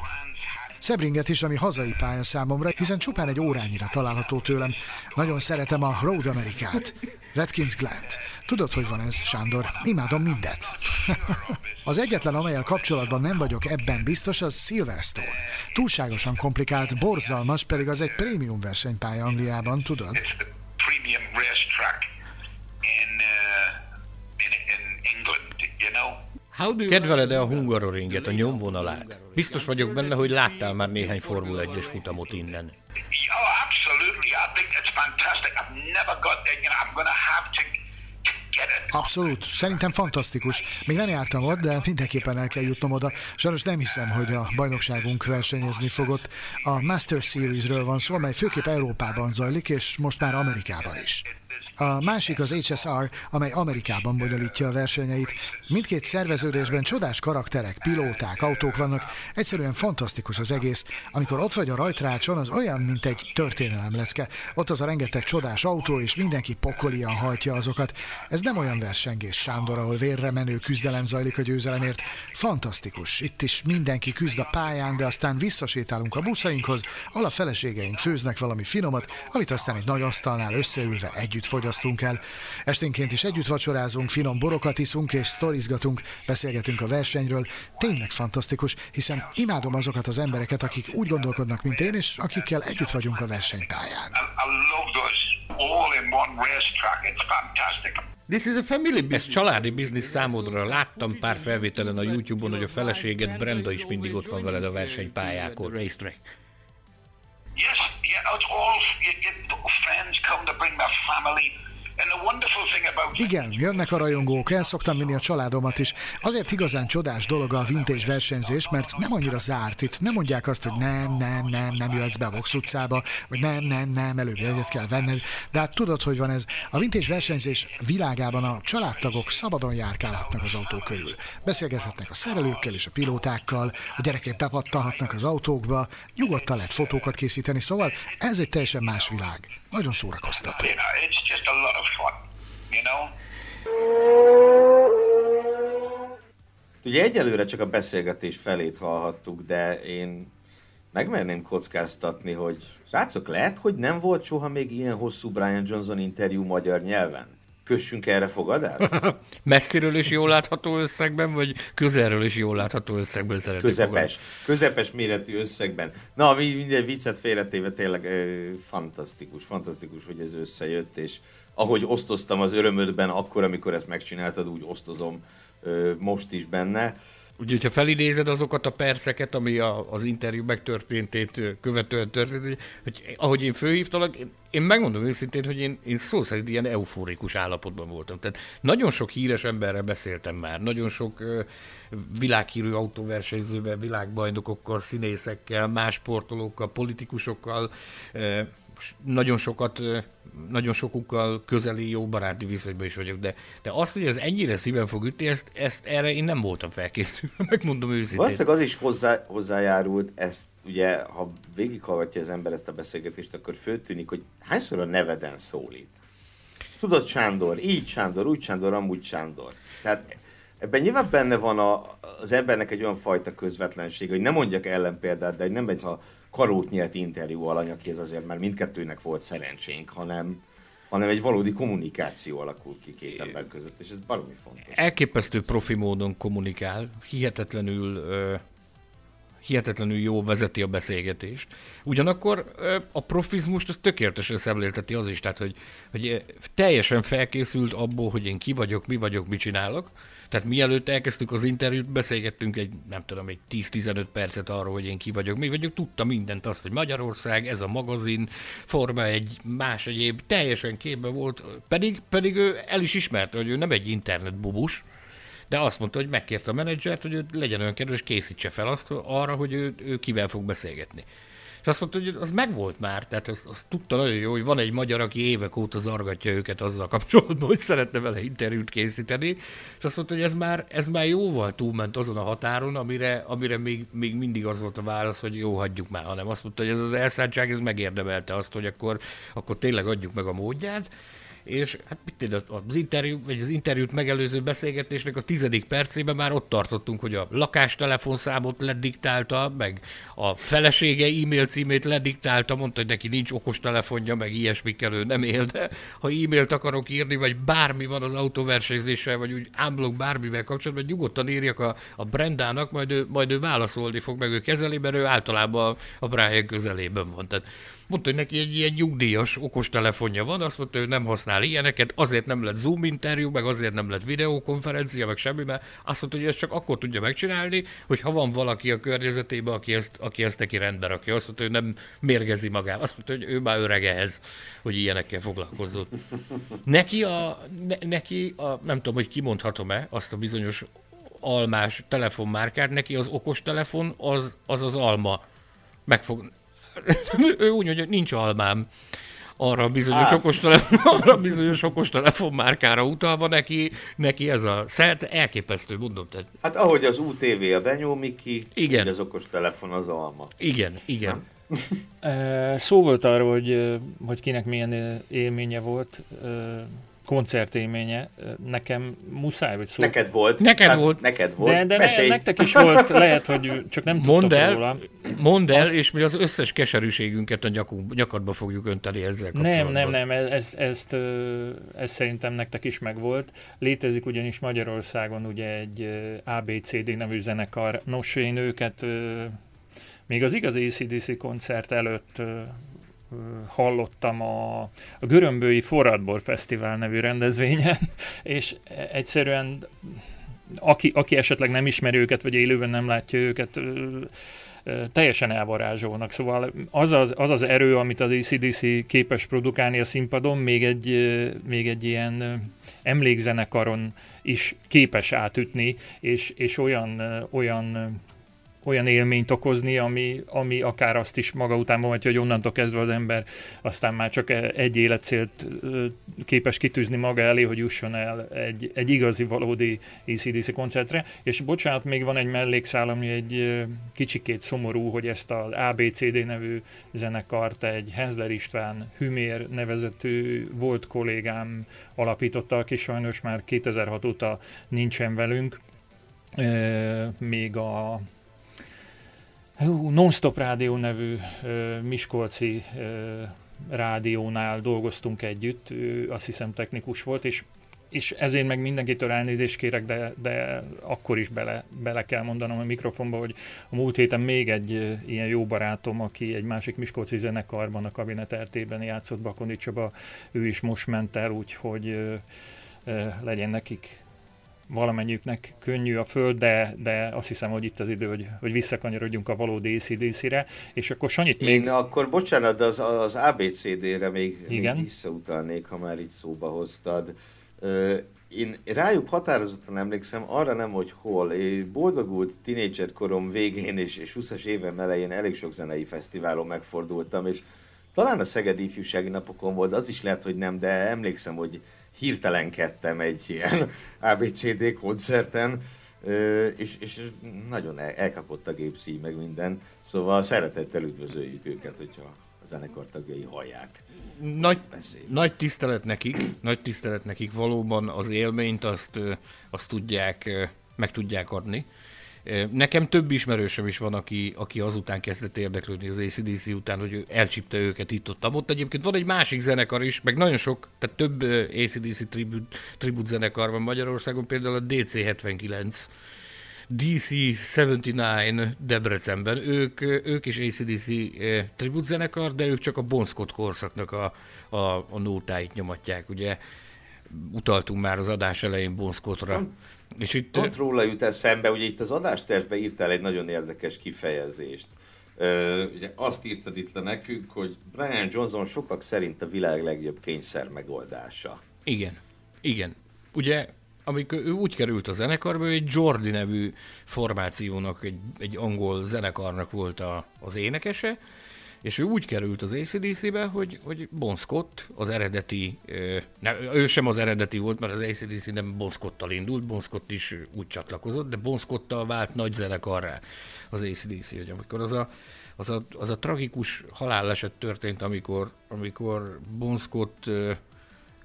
S2: Sebringet is, ami hazai pálya számomra, hiszen csupán egy órányira található tőlem. Nagyon szeretem a Road Amerikát. Redkins Glen. Tudod, hogy van ez, Sándor? Imádom mindet. az egyetlen, amelyel kapcsolatban nem vagyok ebben biztos, az Silverstone. Túlságosan komplikált, borzalmas, pedig az egy prémium versenypálya Angliában, tudod?
S1: it's the premium racetrack in, uh, in, in England, you know.
S6: How do you
S5: Kedveled-e a Hungaroringet, a nyomvonalát? Biztos vagyok benne, hogy láttál már néhány Formula 1-es futamot innen.
S1: Oh.
S2: Abszolút, szerintem fantasztikus. Még nem jártam ott, de mindenképpen el kell jutnom oda. Sajnos nem hiszem, hogy a bajnokságunk versenyezni fogott. A Master Series-ről van szó, amely főképp Európában zajlik, és most már Amerikában is. A másik az HSR, amely Amerikában bonyolítja a versenyeit. Mindkét szerveződésben csodás karakterek, pilóták, autók vannak. Egyszerűen fantasztikus az egész. Amikor ott vagy a rajtrácson, az olyan, mint egy történelem lecke. Ott az a rengeteg csodás autó, és mindenki pokolian hajtja azokat. Ez nem olyan versengés, Sándor, ahol vérre menő küzdelem zajlik a győzelemért. Fantasztikus. Itt is mindenki küzd a pályán, de aztán visszasétálunk a buszainkhoz, ahol a feleségeink főznek valami finomat, amit aztán egy nagy asztalnál összeülve együtt fogyasztunk el. Esténként is együtt vacsorázunk, finom borokat iszunk és sztorizgatunk, beszélgetünk a versenyről. Tényleg fantasztikus, hiszen imádom azokat az embereket, akik úgy gondolkodnak, mint én, és akikkel együtt vagyunk a versenypályán.
S6: This is a family
S5: Ez
S6: business.
S5: családi biznisz számodra. Láttam pár felvételen a YouTube-on, hogy a feleséged Brenda is mindig ott van veled a versenypályákon. Racetrack.
S1: Yes, yeah, it's all you, get friends come to bring their family.
S2: Igen, jönnek a rajongók, el szoktam vinni a családomat is. Azért igazán csodás dolog a vintage versenyzés, mert nem annyira zárt. Itt nem mondják azt, hogy nem, nem, nem, nem jöhetsz be a Vox utcába, vagy nem, nem, nem, előbb egyet kell venned. De hát tudod, hogy van ez. A vintage versenyzés világában a családtagok szabadon járkálhatnak az autó körül. Beszélgethetnek a szerelőkkel és a pilótákkal, a gyerekek bepattanhatnak az autókba, nyugodtan lehet fotókat készíteni, szóval ez egy teljesen más világ. Nagyon szórakoztató.
S1: you know, it's just a lot of fun. You know.
S4: Ugye egyelőre csak a beszélgetés felét hallhattuk, de én megmerném kockáztatni, hogy srácok, lehet, hogy nem volt soha még ilyen hosszú Brian Johnson interjú magyar nyelven? Kössünk erre fogadást?
S5: Messziről is jól látható összegben, vagy közelről is jól látható összegben szeretnék
S4: Közepes, közepes méretű összegben. Na, mi minden viccet félretéve tényleg ö, fantasztikus, fantasztikus, hogy ez összejött, és ahogy osztoztam az örömödben akkor, amikor ezt megcsináltad, úgy osztozom ö, most is benne.
S5: Úgyhogy, ha felidézed azokat a perceket, ami a, az interjú megtörténtét követően történt, hogy, hogy ahogy én főhívtalak, én, én megmondom őszintén, hogy én, én szó szerint ilyen eufórikus állapotban voltam. Tehát nagyon sok híres emberrel beszéltem már, nagyon sok uh, világhírű autóversenyzővel, világbajnokokkal, színészekkel, más sportolókkal, politikusokkal, uh, nagyon sokat, nagyon sokukkal közeli, jó baráti viszonyban is vagyok, de, de azt, hogy ez ennyire szíven fog ütni, ezt, ezt erre én nem voltam felkészülve, megmondom őszintén.
S4: Valószínűleg az is hozzá, hozzájárult, ezt ugye, ha végighallgatja az ember ezt a beszélgetést, akkor föltűnik, hogy hányszor a neveden szólít. Tudod, Sándor, így Sándor, úgy Sándor, amúgy Sándor. Tehát ebben nyilván benne van a, az embernek egy olyan fajta közvetlenség, hogy nem mondjak ellenpéldát, de nem ez a karót nyert interjú alany, akihez azért már mindkettőnek volt szerencsénk, hanem, hanem egy valódi kommunikáció alakult ki két ember között, és ez baromi fontos.
S5: Elképesztő profi módon kommunikál, hihetetlenül ö, hihetetlenül jó vezeti a beszélgetést. Ugyanakkor a profizmust az tökéletesen szemlélteti az is, tehát hogy, hogy teljesen felkészült abból, hogy én ki vagyok, mi vagyok, mit csinálok, tehát mielőtt elkezdtük az interjút, beszélgettünk egy, nem tudom, egy 10-15 percet arról, hogy én ki vagyok, mi vagyok, tudta mindent azt, hogy Magyarország, ez a magazin, forma egy más egyéb, teljesen képbe volt, pedig, pedig ő el is ismerte, hogy ő nem egy internetbubus, de azt mondta, hogy megkérte a menedzsert, hogy ő legyen olyan kedves, készítse fel azt arra, hogy ő, ő kivel fog beszélgetni. És azt mondta, hogy az megvolt már, tehát azt, azt tudta nagyon jó, hogy van egy magyar, aki évek óta zargatja őket azzal kapcsolatban, hogy szeretne vele interjút készíteni, és azt mondta, hogy ez már, ez már jóval túlment azon a határon, amire, amire még, még mindig az volt a válasz, hogy jó, hagyjuk már, hanem azt mondta, hogy ez az elszántság, ez megérdemelte azt, hogy akkor, akkor tényleg adjuk meg a módját, és hát mit az interjú, vagy az interjút megelőző beszélgetésnek a tizedik percében már ott tartottunk, hogy a lakástelefonszámot lediktálta, meg a felesége e-mail címét lediktálta, mondta, hogy neki nincs okos telefonja, meg ilyesmikkel ő nem él, de ha e-mailt akarok írni, vagy bármi van az autóversenyzéssel, vagy úgy ámblok bármivel kapcsolatban, nyugodtan írjak a, a Brendának, majd ő, majd ő válaszolni fog, meg ő kezeli, ő általában a Brian közelében van. Tehát Mondta, hogy neki egy ilyen nyugdíjas okostelefonja van, azt mondta, hogy nem használ ilyeneket, azért nem lett Zoom interjú, meg azért nem lett videokonferencia, meg semmi, mert azt mondta, hogy ezt csak akkor tudja megcsinálni, hogy ha van valaki a környezetében, aki ezt, aki ezt neki rendbe rakja. Azt mondta, hogy nem mérgezi magát. Azt mondta, hogy ő már öreg ehhez, hogy ilyenekkel foglalkozott. Neki a, ne, neki a, nem tudom, hogy kimondhatom-e azt a bizonyos almás telefonmárkát, neki az okos telefon az az, az alma. Meg fog, ő úgy mondja, hogy nincs almám arra a bizonyos, okostelefon, arra a bizonyos okostelefon márkára utalva neki, neki ez a szert elképesztő, mondom. Tehát.
S4: Hát ahogy az UTV a Benyó Miki,
S5: igen.
S4: az okostelefon az alma.
S5: Igen, igen.
S3: Szó volt arról, hogy, hogy kinek milyen élménye volt koncertélménye, nekem muszáj, hogy szó...
S4: Neked volt.
S5: Neked hát volt.
S4: Neked volt.
S3: De, de ne, nektek is volt, lehet, hogy csak nem mondd el, róla.
S5: Mondd el, Azt... és mi az összes keserűségünket a nyakunk, nyakadba fogjuk önteni ezzel
S3: Nem, nem, nem, ez, ez, ezt, ez szerintem nektek is megvolt. Létezik ugyanis Magyarországon ugye egy ABCD nevű zenekar. Nos, én őket még az igazi ACDC koncert előtt hallottam a, a Görömbői Forradbor Fesztivál nevű rendezvényen, és egyszerűen aki, aki esetleg nem ismeri őket, vagy élőben nem látja őket, teljesen elvarázsolnak. Szóval az az, az az erő, amit az ACDC képes produkálni a színpadon, még egy, még egy ilyen emlékzenekaron is képes átütni, és, és olyan, olyan olyan élményt okozni, ami, ami akár azt is maga után mondhatja, hogy onnantól kezdve az ember aztán már csak egy életcélt képes kitűzni maga elé, hogy jusson el egy, egy igazi, valódi ACDC koncertre. És bocsánat, még van egy mellékszál, ami egy kicsikét szomorú, hogy ezt az ABCD nevű zenekart egy Henzler István Hümér nevezetű volt kollégám alapította, aki sajnos már 2006 óta nincsen velünk. Még a Non-Stop Rádió nevű Miskolci rádiónál dolgoztunk együtt, ő azt hiszem technikus volt, és és ezért meg mindenkitől elnézést kérek, de, de akkor is bele, bele kell mondanom a mikrofonba, hogy a múlt héten még egy ilyen jó barátom, aki egy másik Miskolci zenekarban a kabinet RT-ben játszott, Bakoni Csaba, ő is most ment el, úgyhogy legyen nekik valamennyiüknek könnyű a föld, de, de azt hiszem, hogy itt az idő, hogy, hogy visszakanyarodjunk a valódi ACDC-re, és akkor Sanyit még...
S4: Én akkor, bocsánat, de az, az ABCD-re még, Igen? még visszautalnék, ha már itt szóba hoztad. Én rájuk határozottan emlékszem, arra nem, hogy hol. Én boldogult tínédzser korom végén és, és 20-as évem elején elég sok zenei fesztiválon megfordultam, és talán a Szegedi Ifjúsági Napokon volt, az is lehet, hogy nem, de emlékszem, hogy hirtelenkedtem egy ilyen ABCD koncerten, és, és nagyon elkapott a gépszíj meg minden, szóval szeretettel üdvözöljük őket, hogyha a zenekar tagjai hallják.
S5: Nagy, nagy tisztelet nekik, nagy tisztelet nekik, valóban az élményt azt, azt tudják, meg tudják adni. Nekem több ismerősöm is van, aki, aki azután kezdett érdeklődni az ACDC után, hogy elcsípte őket itt ott, ott. Egyébként van egy másik zenekar is, meg nagyon sok, tehát több ACDC tribute, tribute zenekar van Magyarországon, például a DC79, DC 79 Debrecenben. Ők, ők is ACDC tribute zenekar, de ők csak a Bon Scott korszaknak a, a, a nótáit nyomatják. Ugye utaltunk már az adás elején Bon Scottra.
S4: És itt... Pont róla jut eszembe, ugye itt az adástervbe írtál egy nagyon érdekes kifejezést. Uh, ugye azt írtad itt le nekünk, hogy Brian Johnson sokak szerint a világ legjobb kényszer megoldása.
S5: Igen, igen. Ugye, amikor ő úgy került a zenekarba, hogy egy Jordi nevű formációnak, egy, egy angol zenekarnak volt a, az énekese, és ő úgy került az ACDC-be, hogy, hogy Bon Scott, az eredeti, ne, ő sem az eredeti volt, mert az ACDC nem Bon Scott-tal indult, Bon Scott is úgy csatlakozott, de Bon Scott-tal vált nagy zenekarrá az ACDC, hogy amikor az a, az a, az a tragikus haláleset történt, amikor, amikor Bon Scott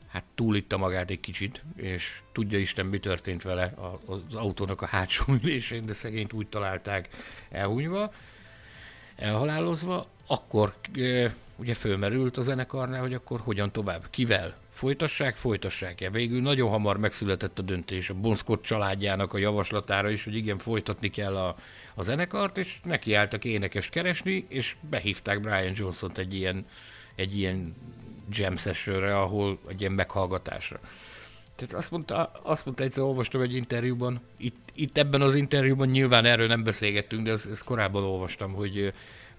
S5: hát túlitta magát egy kicsit, és tudja Isten, mi történt vele az autónak a hátsó ülésén, de szegényt úgy találták elhunyva, elhalálozva, akkor ugye fölmerült a zenekarnál, hogy akkor hogyan tovább, kivel folytassák, folytassák-e. Végül nagyon hamar megszületett a döntés a Bon Scott családjának a javaslatára is, hogy igen, folytatni kell a, a zenekart, és nekiálltak énekest keresni, és behívták Brian Johnson-t egy ilyen, egy ilyen jam sessionre, ahol egy ilyen meghallgatásra. Tehát azt mondta, azt mondta egyszer, olvastam egy interjúban, itt, itt ebben az interjúban nyilván erről nem beszélgettünk, de ezt, ezt korábban olvastam, hogy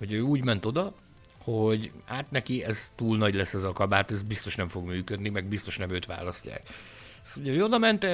S5: hogy ő úgy ment oda, hogy hát neki ez túl nagy lesz ez a kabát, ez biztos nem fog működni, meg biztos nem őt választják. Azt mondja, oda ment,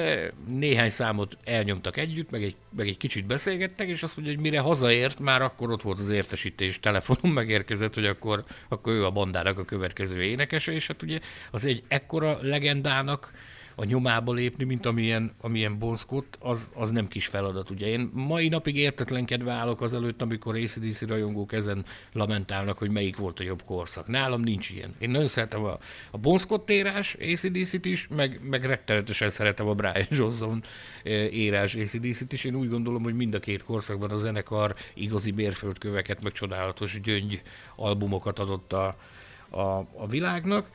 S5: néhány számot elnyomtak együtt, meg egy, meg egy kicsit beszélgettek, és azt mondja, hogy mire hazaért, már akkor ott volt az értesítés, telefonon megérkezett, hogy akkor, akkor ő a bandának a következő énekese, és hát ugye az egy ekkora legendának, a nyomába lépni, mint amilyen, amilyen Bon Scott, az, az nem kis feladat. Ugye én mai napig értetlenkedve állok azelőtt, amikor ACDC rajongók ezen lamentálnak, hogy melyik volt a jobb korszak. Nálam nincs ilyen. Én nagyon szeretem a, a Bon Scott érás ACDC-t is, meg, meg rettenetesen szeretem a Brian Johnson eh, érás ACDC-t is. Én úgy gondolom, hogy mind a két korszakban a zenekar igazi bérföldköveket, meg csodálatos gyöngy albumokat adott a, a, a világnak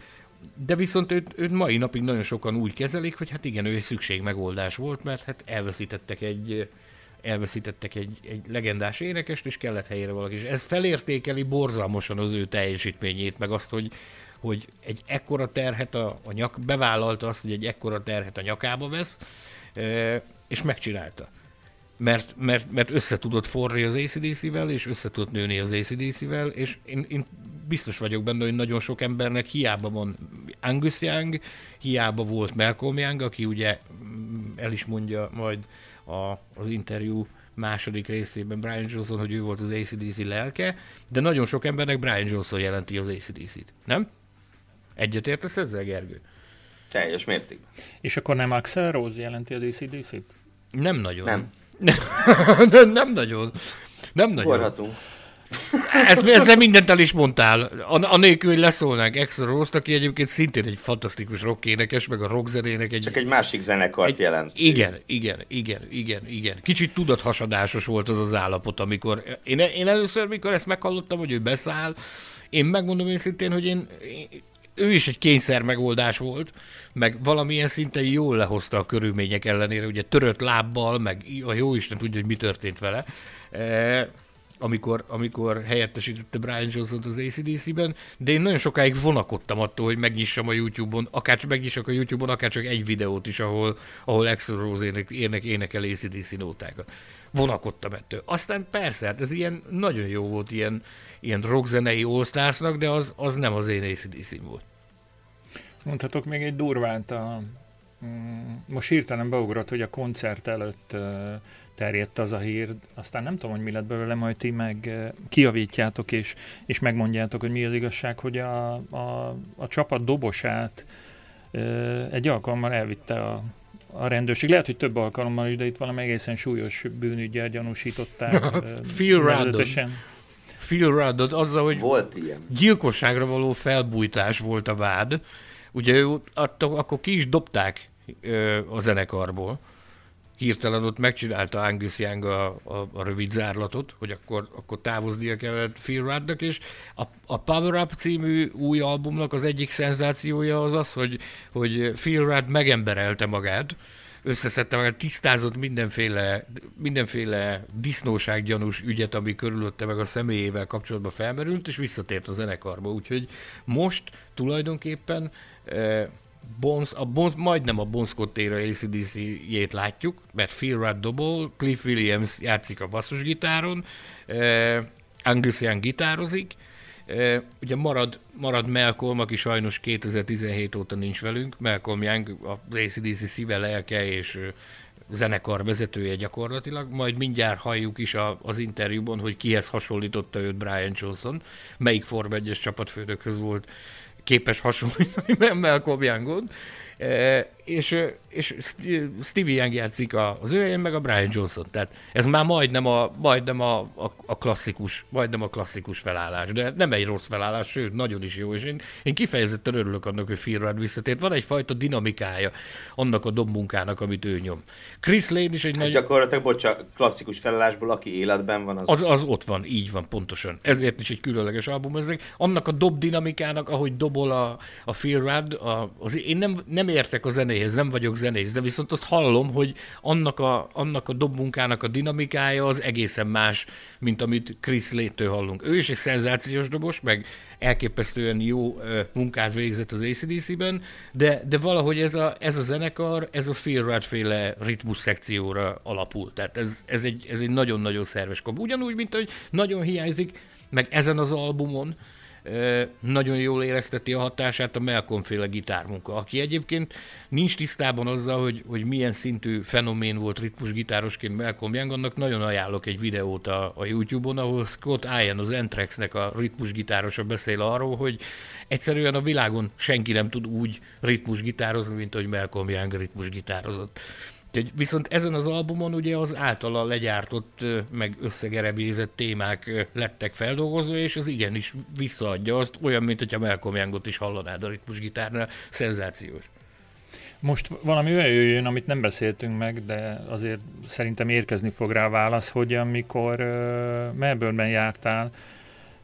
S5: de viszont őt, őt mai napig nagyon sokan úgy kezelik, hogy hát igen, ő egy szükségmegoldás volt, mert hát elveszítettek egy, elveszítettek egy, egy legendás énekest, és kellett helyére valaki. És ez felértékeli borzalmasan az ő teljesítményét, meg azt, hogy, hogy egy ekkora terhet a, a nyak, bevállalta azt, hogy egy ekkora terhet a nyakába vesz, és megcsinálta. Mert, mert, mert össze tudott forni az ACDC-vel, és össze tudott nőni az ACDC-vel, és én, én biztos vagyok benne, hogy nagyon sok embernek hiába van Angus Young, hiába volt Malcolm Young, aki ugye mm, el is mondja majd a, az interjú második részében Brian Johnson, hogy ő volt az ACDC lelke, de nagyon sok embernek Brian Johnson jelenti az ACDC-t, nem? Egyetértesz ezzel, Gergő?
S4: Teljes mértékben.
S3: És akkor nem Axel Rose jelenti az ACDC-t?
S5: Nem nagyon.
S4: Nem.
S5: Nem nagyon. Nem nagyon.
S4: Forhatunk.
S5: Ez, ezzel mindent el is mondtál. Anélkül, hogy leszólnánk Extra Rose-t, aki egyébként szintén egy fantasztikus rockénekes, meg a rockzenének egy...
S4: Csak egy másik zenekart egy, jelent.
S5: Igen, igen, igen, igen, igen. Kicsit tudathasadásos volt az az állapot, amikor... Én, én először, mikor ezt meghallottam, hogy ő beszáll, én megmondom őszintén, hogy én, ő is egy kényszer megoldás volt, meg valamilyen szinten jól lehozta a körülmények ellenére, ugye törött lábbal, meg a jó Isten tudja, hogy mi történt vele. E- amikor, amikor helyettesítette Brian johnson az ACDC-ben, de én nagyon sokáig vonakodtam attól, hogy megnyissam a YouTube-on, akár csak megnyissak a YouTube-on, akár csak egy videót is, ahol, ahol Axel Rose ének, ének, énekel ACDC nótákat. Vonakodtam ettől. Aztán persze, hát ez ilyen nagyon jó volt, ilyen, ilyen rockzenei all de az, az nem az én acdc volt.
S3: Mondhatok még egy durvát a, mm, most hirtelen beugrott, hogy a koncert előtt terjedt az a hír, aztán nem tudom, hogy mi lett belőle, majd ti meg kiavítjátok és, és megmondjátok, hogy mi az igazság, hogy a, a, a csapat dobosát egy alkalommal elvitte a, a rendőrség. Lehet, hogy több alkalommal is, de itt valami egészen súlyos bűnügyel gyanúsították.
S5: Phil Ruddon. Phil Ruddon, azzal, hogy
S4: volt ilyen.
S5: gyilkosságra való felbújtás volt a vád. Ugye ő attól, akkor ki is dobták a zenekarból hirtelen ott megcsinálta Angus Young a, a, a rövid zárlatot, hogy akkor, akkor távoznia kellett Phil Ruddnak, és a, a Power Up című új albumnak az egyik szenzációja az az, hogy, hogy Phil Rudd megemberelte magát, összeszedte magát, tisztázott mindenféle, mindenféle disznósággyanús ügyet, ami körülötte meg a személyével kapcsolatban felmerült, és visszatért a zenekarba. Úgyhogy most tulajdonképpen eh, Bones, a Bones, majdnem a Bon Scott-éra ACDC-jét látjuk, mert Phil Rudd dobol, Cliff Williams játszik a basszusgitáron, uh, Angus Young gitározik, uh, ugye marad, marad Malcolm, aki sajnos 2017 óta nincs velünk, Malcolm Young az ACDC szíve, lelke és uh, zenekar vezetője gyakorlatilag, majd mindjárt halljuk is a, az interjúban, hogy kihez hasonlította őt Brian Johnson, melyik Form 1-es csapatfőnökhöz volt képes hasonlítani Malcolm Youngon, e, és, és Stevie Young játszik az ő meg a Brian Johnson. Tehát ez már majdnem a, majdnem a, a, a klasszikus, majdnem a klasszikus felállás, de nem egy rossz felállás, sőt, nagyon is jó, és én, én kifejezetten örülök annak, hogy Rudd visszatért. Van egyfajta dinamikája annak a dobmunkának, amit ő nyom. Chris Lane is egy hát nagy...
S4: Gyakorlatilag, bocsánat, klasszikus felállásból, aki életben van,
S5: az... az... Az ott van, így van, pontosan. Ezért is egy különleges album ezek. Annak a dob dinamikának, ahogy dobol a, a Rudd, a, az, én nem, nem értek a zenéhez, nem vagyok zenész, de viszont azt hallom, hogy annak a, annak a dobmunkának a dinamikája az egészen más, mint amit Chris Létől hallunk. Ő is egy szenzációs dobos, meg elképesztően jó munkát végzett az ACDC-ben, de, de valahogy ez a, ez a zenekar, ez a Phil Rudd féle ritmus szekcióra alapul. Tehát ez, ez, egy, ez egy nagyon-nagyon szerves kap. Ugyanúgy, mint hogy nagyon hiányzik, meg ezen az albumon, nagyon jól érezteti a hatását a Malcolm féle gitármunka, aki egyébként nincs tisztában azzal, hogy, hogy milyen szintű fenomén volt ritmus gitárosként Malcolm Young, annak nagyon ajánlok egy videót a, a YouTube-on, ahol Scott Ian, az Entrexnek a ritmus gitárosa beszél arról, hogy egyszerűen a világon senki nem tud úgy ritmus gitározni, mint hogy Malcolm Young ritmus gitározott. Viszont ezen az albumon ugye az általa legyártott, meg összegerebézett témák lettek feldolgozva, és az igenis visszaadja azt, olyan, mint hogyha Malcolm Youngot is hallanád a ritmusgitárnál, szenzációs.
S3: Most valami olyan jöjjön, amit nem beszéltünk meg, de azért szerintem érkezni fog rá válasz, hogy amikor uh, Melbourneben jártál,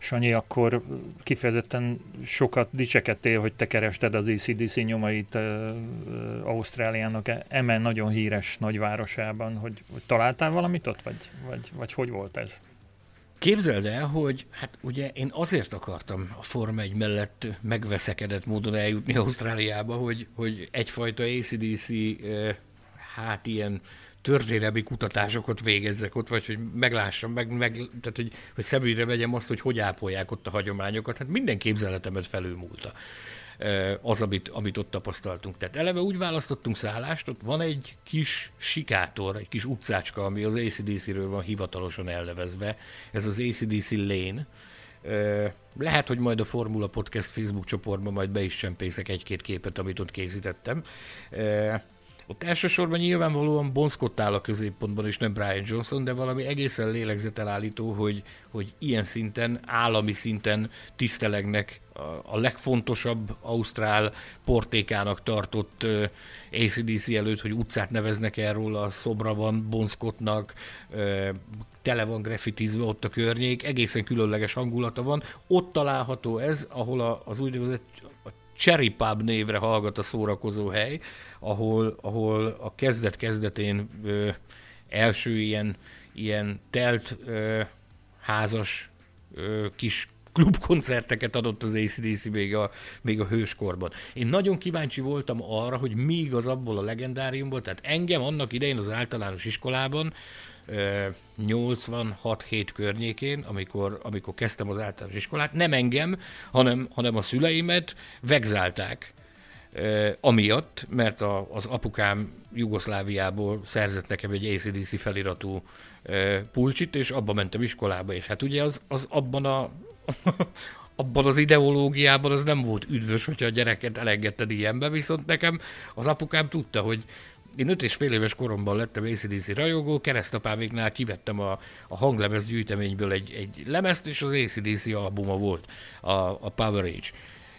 S3: Sanyi, akkor kifejezetten sokat dicsekedtél, hogy te kerested az ECDC nyomait uh, Ausztráliának emen nagyon híres nagyvárosában, hogy, hogy találtál valamit ott, vagy, vagy, vagy hogy volt ez?
S5: Képzeld el, hogy hát ugye én azért akartam a Forma 1 mellett megveszekedett módon eljutni Ausztráliába, hogy, hogy egyfajta ACDC hát ilyen történelmi kutatásokat végezzek ott, vagy hogy meglássam, meg, meg tehát hogy, hogy szemügyre vegyem azt, hogy hogy ápolják ott a hagyományokat. Hát minden képzeletemet felülmúlta az, amit, amit ott tapasztaltunk. Tehát eleve úgy választottunk szállást, ott van egy kis sikátor, egy kis utcácska, ami az ACDC-ről van hivatalosan elnevezve. Ez az ACDC Lane. Lehet, hogy majd a Formula Podcast Facebook csoportban majd be is csempészek egy-két képet, amit ott készítettem. Ott elsősorban nyilvánvalóan Bon Scott áll a középpontban, és nem Brian Johnson, de valami egészen lélegzetelállító, hogy, hogy ilyen szinten, állami szinten tisztelegnek a, legfontosabb Ausztrál portékának tartott ACDC előtt, hogy utcát neveznek erről, a szobra van Bon Scottnak, uh, tele van graffitizve ott a környék, egészen különleges hangulata van. Ott található ez, ahol a, az úgynevezett Cherry Pub névre hallgat a szórakozó hely, ahol, ahol a kezdet-kezdetén ö, első ilyen, ilyen telt, ö, házas ö, kis klubkoncerteket adott az ACDC még a, még a hőskorban. Én nagyon kíváncsi voltam arra, hogy mi igaz abból a legendáriumból, tehát engem annak idején az általános iskolában 86-7 környékén, amikor, amikor kezdtem az általános iskolát, nem engem, hanem, hanem a szüleimet vegzálták amiatt, mert a, az apukám Jugoszláviából szerzett nekem egy ACDC feliratú pulcsit, és abba mentem iskolába, és hát ugye az, az abban a abban az ideológiában az nem volt üdvös, hogyha a gyereket elengedted ilyenbe, viszont nekem az apukám tudta, hogy én öt és fél éves koromban lettem ACDC rajongó, keresztapáméknál kivettem a, a hanglemez gyűjteményből egy, egy lemezt, és az ACDC albuma volt, a, a Power Age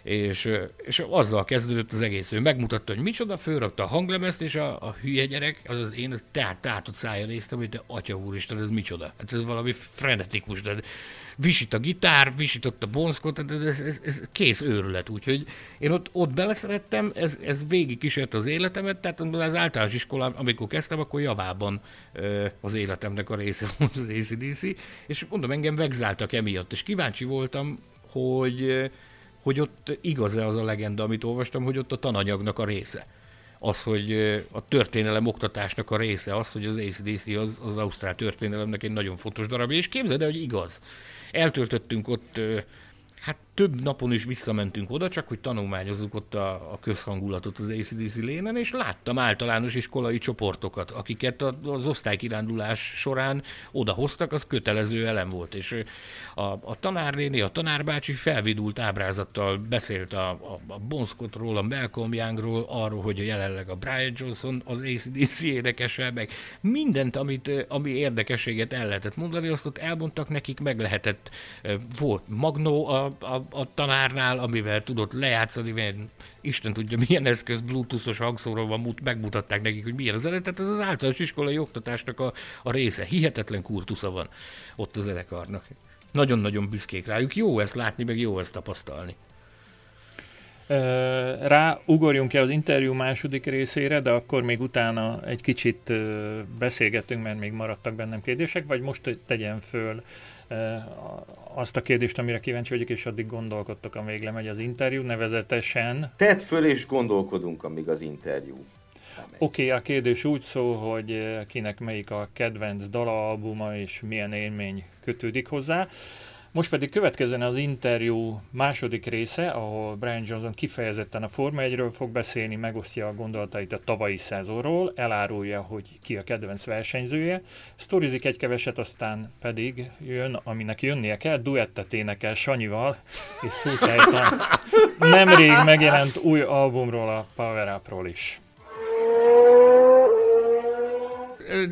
S5: és, és azzal kezdődött az egész. Ő megmutatta, hogy micsoda, fölrakta a hanglemezt, és a, a hülye gyerek, az az én tehát tátott szája néztem, hogy te atya úristen, ez micsoda. Hát ez valami frenetikus, de visít a gitár, visított a bonszkot, ez, ez, ez, ez kész őrület, úgyhogy én ott, ott beleszerettem, ez, ez végig kísért az életemet, tehát az általános iskolán, amikor kezdtem, akkor javában az életemnek a része volt az ACDC, és mondom, engem vegzáltak emiatt, és kíváncsi voltam, hogy hogy ott igaz-e az a legenda, amit olvastam, hogy ott a tananyagnak a része. Az, hogy a történelem oktatásnak a része, az, hogy az ACDC az, az Ausztrál történelemnek egy nagyon fontos darabja, és képzeld el, hogy igaz. Eltöltöttünk ott hát több napon is visszamentünk oda, csak hogy tanulmányozzuk ott a, a közhangulatot az ACDC lénen, és láttam általános iskolai csoportokat, akiket az osztálykirándulás során odahoztak, az kötelező elem volt, és a, a tanárnéni, a tanárbácsi felvidult ábrázattal beszélt a, a, a Bon Scottról, a Malcolm Youngról, arról, hogy jelenleg a Brian Johnson az ACDC énekese, meg mindent, amit, ami érdekességet el lehetett mondani, azt ott elmondtak nekik, meg lehetett, volt Magnó a, a, a tanárnál, amivel tudott lejátszani, mert Isten tudja milyen eszköz, bluetoothos hangszóról van, megmutatták nekik, hogy milyen az eredet, ez az általános iskolai oktatásnak a, a része. Hihetetlen kurtusza van ott a zenekarnak. Nagyon-nagyon büszkék rájuk. Jó ezt látni, meg jó ezt tapasztalni.
S3: Rá ugorjunk-e az interjú második részére, de akkor még utána egy kicsit beszélgetünk, mert még maradtak bennem kérdések, vagy most tegyen föl azt a kérdést, amire kíváncsi vagyok, és addig gondolkodtok, amíg lemegy az interjú, nevezetesen...
S4: Tedd föl, és gondolkodunk, amíg az interjú.
S3: Oké, okay, a kérdés úgy szól, hogy kinek melyik a kedvenc dalaalbuma, és milyen élmény kötődik hozzá. Most pedig következzen az interjú második része, ahol Brian Johnson kifejezetten a Forma 1-ről fog beszélni, megosztja a gondolatait a tavalyi szezonról, elárulja, hogy ki a kedvenc versenyzője, sztorizik egy keveset, aztán pedig jön, aminek jönnie kell, duettet énekel Sanyival, és szót a nemrég megjelent új albumról, a Power Up-ról is.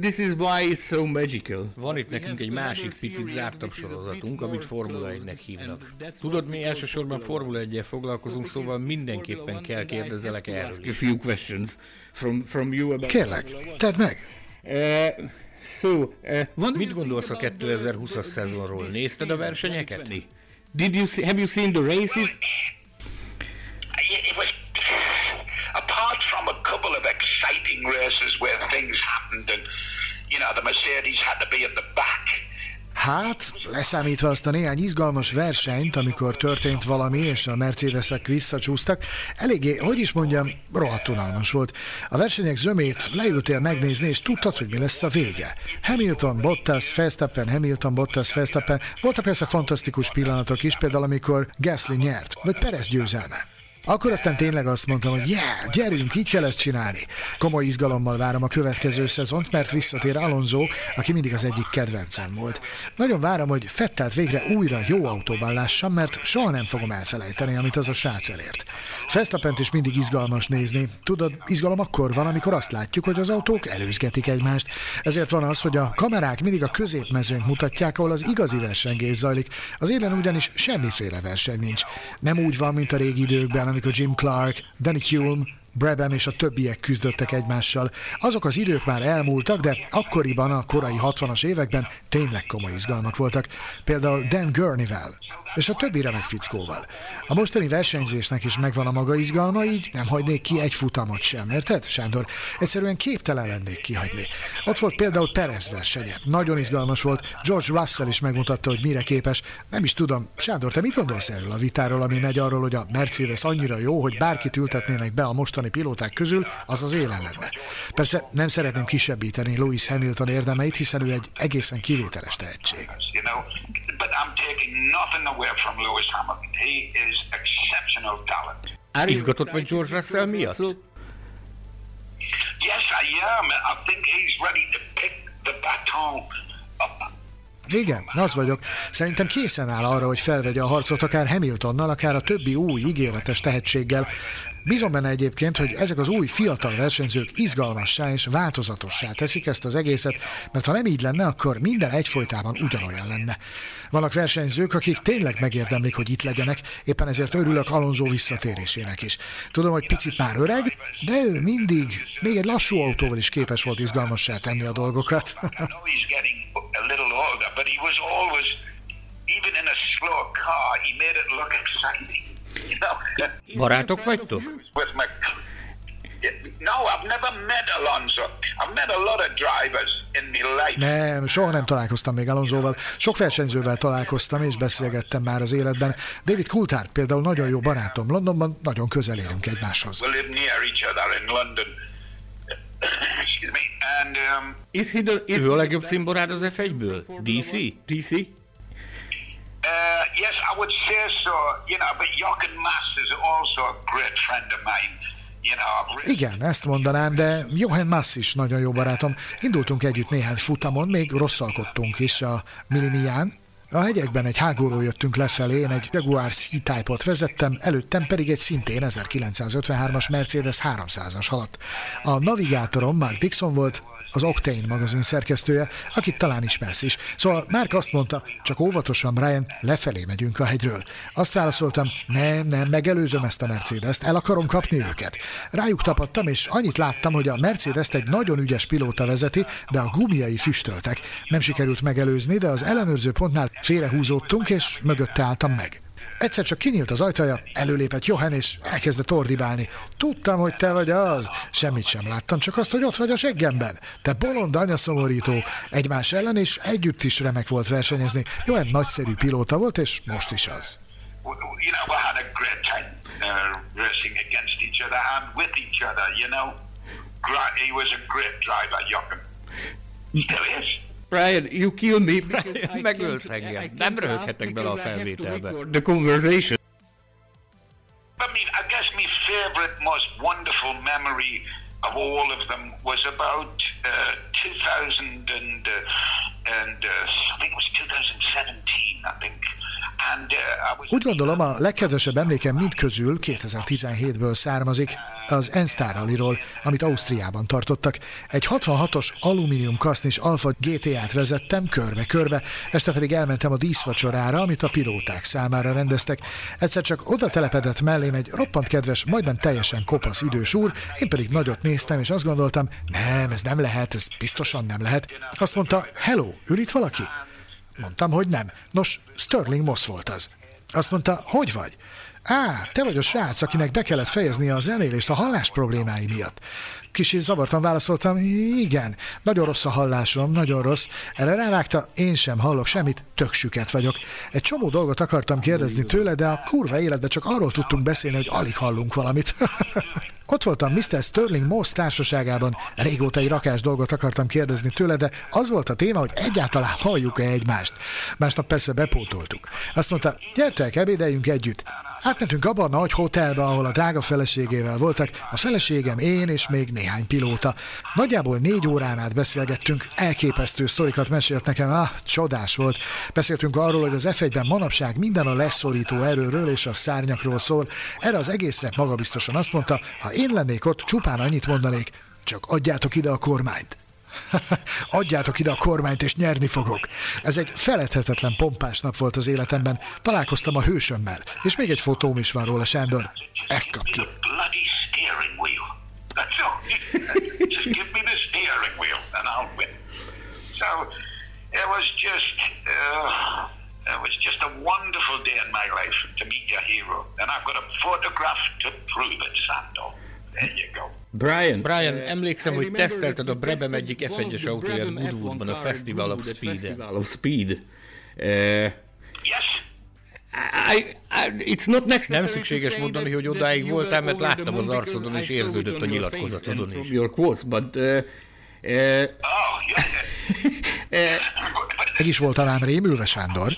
S6: This is why it's so magical.
S5: Van itt nekünk egy másik picit zártabb sorozatunk, amit Formula 1-nek hívnak. Tudod, mi elsősorban Formula 1 foglalkozunk, szóval mindenképpen kell kérdezelek erről.
S6: A few questions from, from you about...
S2: Kérlek, tedd meg!
S6: Uh, so, uh,
S5: Mit gondolsz a 2020-as szezonról? Nézted a versenyeket?
S6: Did you see, have you seen the races?
S1: It was apart from a couple of exciting races where things happened and, you know, the Mercedes had to be at the back.
S2: Hát, leszámítva azt a néhány izgalmas versenyt, amikor történt valami, és a Mercedesek visszacsúsztak, eléggé, hogy is mondjam, rohadt unalmas volt. A versenyek zömét leültél megnézni, és tudtad, hogy mi lesz a vége. Hamilton, Bottas, Verstappen, Hamilton, Bottas, Verstappen. Voltak persze fantasztikus pillanatok is, például amikor Gasly nyert, vagy Perez győzelme. Akkor aztán tényleg azt mondtam, hogy yeah, gyerünk, így kell ezt csinálni. Komoly izgalommal várom a következő szezont, mert visszatér Alonso, aki mindig az egyik kedvencem volt. Nagyon várom, hogy Fettelt végre újra jó autóban lássam, mert soha nem fogom elfelejteni, amit az a srác elért. Fesztapent is mindig izgalmas nézni. Tudod, izgalom akkor van, amikor azt látjuk, hogy az autók előzgetik egymást. Ezért van az, hogy a kamerák mindig a középmezőnyt mutatják, ahol az igazi versengés zajlik. Az élen ugyanis semmiféle verseny nincs. Nem úgy van, mint a régi időkben, amikor Jim Clark, Danny Hulme, Brabham és a többiek küzdöttek egymással. Azok az idők már elmúltak, de akkoriban, a korai 60-as években tényleg komoly izgalmak voltak. Például Dan Gurney-vel és a többi remek fickóval. A mostani versenyzésnek is megvan a maga izgalma, így nem hagynék ki egy futamot sem, érted, Sándor? Egyszerűen képtelen lennék kihagyni. Ott volt például Perez versenye. Nagyon izgalmas volt. George Russell is megmutatta, hogy mire képes. Nem is tudom, Sándor, te mit gondolsz erről a vitáról, ami megy arról, hogy a Mercedes annyira jó, hogy bárkit ültetnének be a mostani pilóták közül, az az élen lenne. Persze nem szeretném kisebbíteni Lewis Hamilton érdemeit, hiszen ő egy egészen kivételes tehetség.
S1: You know, but I'm taking nothing away from Lewis Hamilton. He is exceptional talent.
S6: Are you
S5: Izgatott vagy
S6: excited
S5: George Russell miatt?
S6: So,
S1: Yes, I am. I think he's ready to pick the baton up.
S2: Igen, az vagyok. Szerintem készen áll arra, hogy felvegye a harcot akár Hamiltonnal, akár a többi új ígéretes tehetséggel. Bízom benne egyébként, hogy ezek az új fiatal versenyzők izgalmassá és változatossá teszik ezt az egészet, mert ha nem így lenne, akkor minden egyfolytában ugyanolyan lenne. Vannak versenyzők, akik tényleg megérdemlik, hogy itt legyenek, éppen ezért örülök Alonso visszatérésének is. Tudom, hogy picit már öreg, de ő mindig, még egy lassú autóval is képes volt izgalmassá tenni a dolgokat.
S1: Little older, but he was always, even in a slow car, he made it look exciting. You know,
S5: Barátok vagytok?
S1: No, I've never met Alonso. I've met a lot of drivers in my life.
S2: Nem, soha nem találkoztam még Alonsoval. Sok versenyzővel találkoztam és beszélgettem már az életben. David Coulthard például nagyon jó barátom. Londonban nagyon közel érünk egymáshoz.
S1: We live near each other in London. Excuse me. And um,
S6: is he the is
S5: Ő a legjobb cimborád az F1-ből? DC?
S6: DC?
S1: Uh, yes, I would say so. You know, but Jochen Mass is also a great friend of mine. You know,
S2: Igen, ezt mondanám, de Johan Mass is nagyon jó barátom. Indultunk együtt néhány futamon, még rosszalkodtunk is a Minimián. A hegyekben egy hágóról jöttünk lefelé, én egy Jaguar C-Type-ot vezettem, előttem pedig egy szintén 1953-as Mercedes 300-as haladt. A navigátorom Mark Dixon volt, az Octane magazin szerkesztője, akit talán ismersz is. Szóval Mark azt mondta, csak óvatosan, Brian, lefelé megyünk a hegyről. Azt válaszoltam, nem, nem, megelőzöm ezt a Mercedes-t, el akarom kapni őket. Rájuk tapadtam, és annyit láttam, hogy a Mercedes-t egy nagyon ügyes pilóta vezeti, de a gumiai füstöltek. Nem sikerült megelőzni, de az ellenőrző pontnál félrehúzódtunk, és mögötte álltam meg. Egyszer csak kinyílt az ajtaja, előlépett Johan, és elkezdett ordibálni. Tudtam, hogy te vagy az. Semmit sem láttam, csak azt, hogy ott vagy a seggemben. Te bolond anyaszomorító. Egymás ellen, és együtt is remek volt versenyezni. Johan nagyszerű pilóta volt, és most is az.
S1: you know, we great time uh, racing against each other and with each other, you know. He was a great driver, Jochen. Still is.
S6: Brian, you kill me. because I
S5: megölsz
S6: can't-
S5: engem.
S6: I can't
S5: Nem
S6: laugh
S5: röhöghetek bele a
S6: because I have to
S5: felvételbe.
S6: The conversation.
S1: I mean, I guess my favourite, most wonderful memory of all of them was about uh, 2000 and, uh, and uh, I think it was 2017, I think.
S2: Úgy gondolom, a legkedvesebb emlékem mind közül 2017-ből származik, az Enstar Rally-ról, amit Ausztriában tartottak. Egy 66-os alumínium kasznis Alfa GT-át vezettem körbe-körbe, este pedig elmentem a díszvacsorára, amit a pilóták számára rendeztek. Egyszer csak oda telepedett mellém egy roppant kedves, majdnem teljesen kopasz idős úr, én pedig nagyot néztem, és azt gondoltam, nem, ez nem lehet, ez biztosan nem lehet. Azt mondta, hello, ül itt valaki? Mondtam, hogy nem. Nos, Sterling Moss volt az. Azt mondta, hogy vagy? Á, te vagy a srác, akinek be kellett fejeznie a zenélést a hallás problémái miatt. Kicsit zavartan válaszoltam, igen, nagyon rossz a hallásom, nagyon rossz. Erre rávágta, én sem hallok semmit, tök süket vagyok. Egy csomó dolgot akartam kérdezni tőle, de a kurva életben csak arról tudtunk beszélni, hogy alig hallunk valamit. Ott voltam Mr. Sterling Moss társaságában, régóta egy rakás dolgot akartam kérdezni tőle, de az volt a téma, hogy egyáltalán halljuk-e egymást. Másnap persze bepótoltuk. Azt mondta, gyertek, ebédeljünk együtt. Átmentünk abba a nagy hotelbe, ahol a drága feleségével voltak, a feleségem, én és még néhány pilóta. Nagyjából négy órán át beszélgettünk, elképesztő sztorikat mesélt nekem, ah, csodás volt. Beszéltünk arról, hogy az F1-ben manapság minden a leszorító erőről és a szárnyakról szól. Erre az egészre magabiztosan azt mondta, ha én lennék ott, csupán annyit mondanék, csak adjátok ide a kormányt. Adjátok ide a kormányt, és nyerni fogok. Ez egy feledhetetlen pompás nap volt az életemben. Találkoztam a hősömmel, és még egy fotóm is van róla, Sándor. Ezt kap ki.
S1: uh, it was just a wonderful day in my life to meet your hero. And I've got a photograph to prove it, Sando.
S6: Brian.
S5: Brian,
S6: uh,
S5: emlékszem, hogy tesztelted a
S6: tested
S5: egyik
S6: one of
S5: F1-es
S6: the
S5: autóját Goodwoodban, a
S6: F1
S5: Festival of Speed-en.
S6: Festival of Speed. Uh? I, I, it's not necessary
S5: Nem szükséges mondani, hogy odáig voltál, mert láttam az arcodon, és érződött a nyilatkozatodon is.
S6: Your quotes, but uh, uh.
S2: Meg is voltam ám rémülve, Sándor.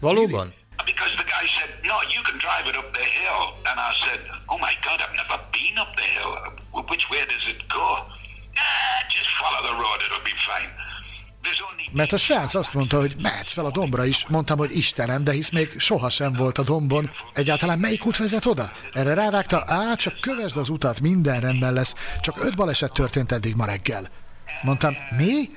S5: Valóban?
S1: Because the guy said, no, you can drive it up the hill. And I said, oh my God, I've never been up the hill. Which way does it go? Ah, just follow the road, it'll be fine.
S2: Mert a srác azt mondta, hogy mehetsz fel a dombra is. Mondtam, hogy Istenem, de hisz még sohasem volt a dombon. Egyáltalán melyik út vezet oda? Erre rávágta, á, csak kövesd az utat, minden rendben lesz. Csak öt baleset történt eddig ma reggel. Mondtam, mi?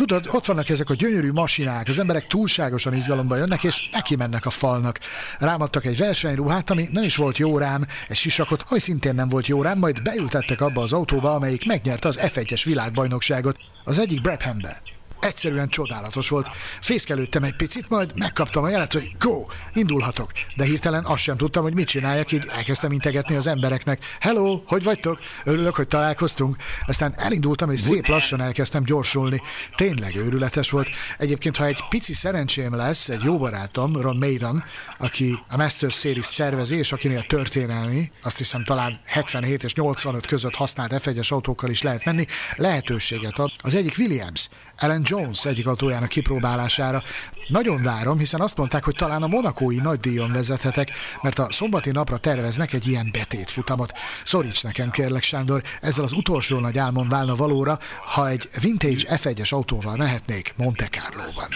S2: Tudod, ott vannak ezek a gyönyörű masinák, az emberek túlságosan izgalomba jönnek, és neki mennek a falnak. Rámadtak egy versenyruhát, ami nem is volt jó rám, egy sisakot, ami szintén nem volt jó rám, majd beültettek abba az autóba, amelyik megnyerte az F1-es világbajnokságot, az egyik Brabhambe. Egyszerűen csodálatos volt. Fészkelődtem egy picit, majd megkaptam a jelet, hogy go, indulhatok. De hirtelen azt sem tudtam, hogy mit csináljak, így elkezdtem integetni az embereknek. Hello, hogy vagytok? Örülök, hogy találkoztunk. Aztán elindultam, és szép lassan elkezdtem gyorsulni. Tényleg őrületes volt. Egyébként, ha egy pici szerencsém lesz, egy jó barátom, Ron Maiden, aki a Masters Series szervezi, és akinél történelmi, azt hiszem talán 77 és 85 között használt F1-es autókkal is lehet menni, lehetőséget ad az egyik Williams, Alan Jones egyik autójának kipróbálására. Nagyon várom, hiszen azt mondták, hogy talán a monakói nagydíjon vezethetek, mert a szombati napra terveznek egy ilyen betétfutamot. Szoríts nekem, kérlek, Sándor, ezzel az utolsó nagy álmom válna valóra, ha egy vintage F1-es autóval mehetnék Monte Carlo-ban.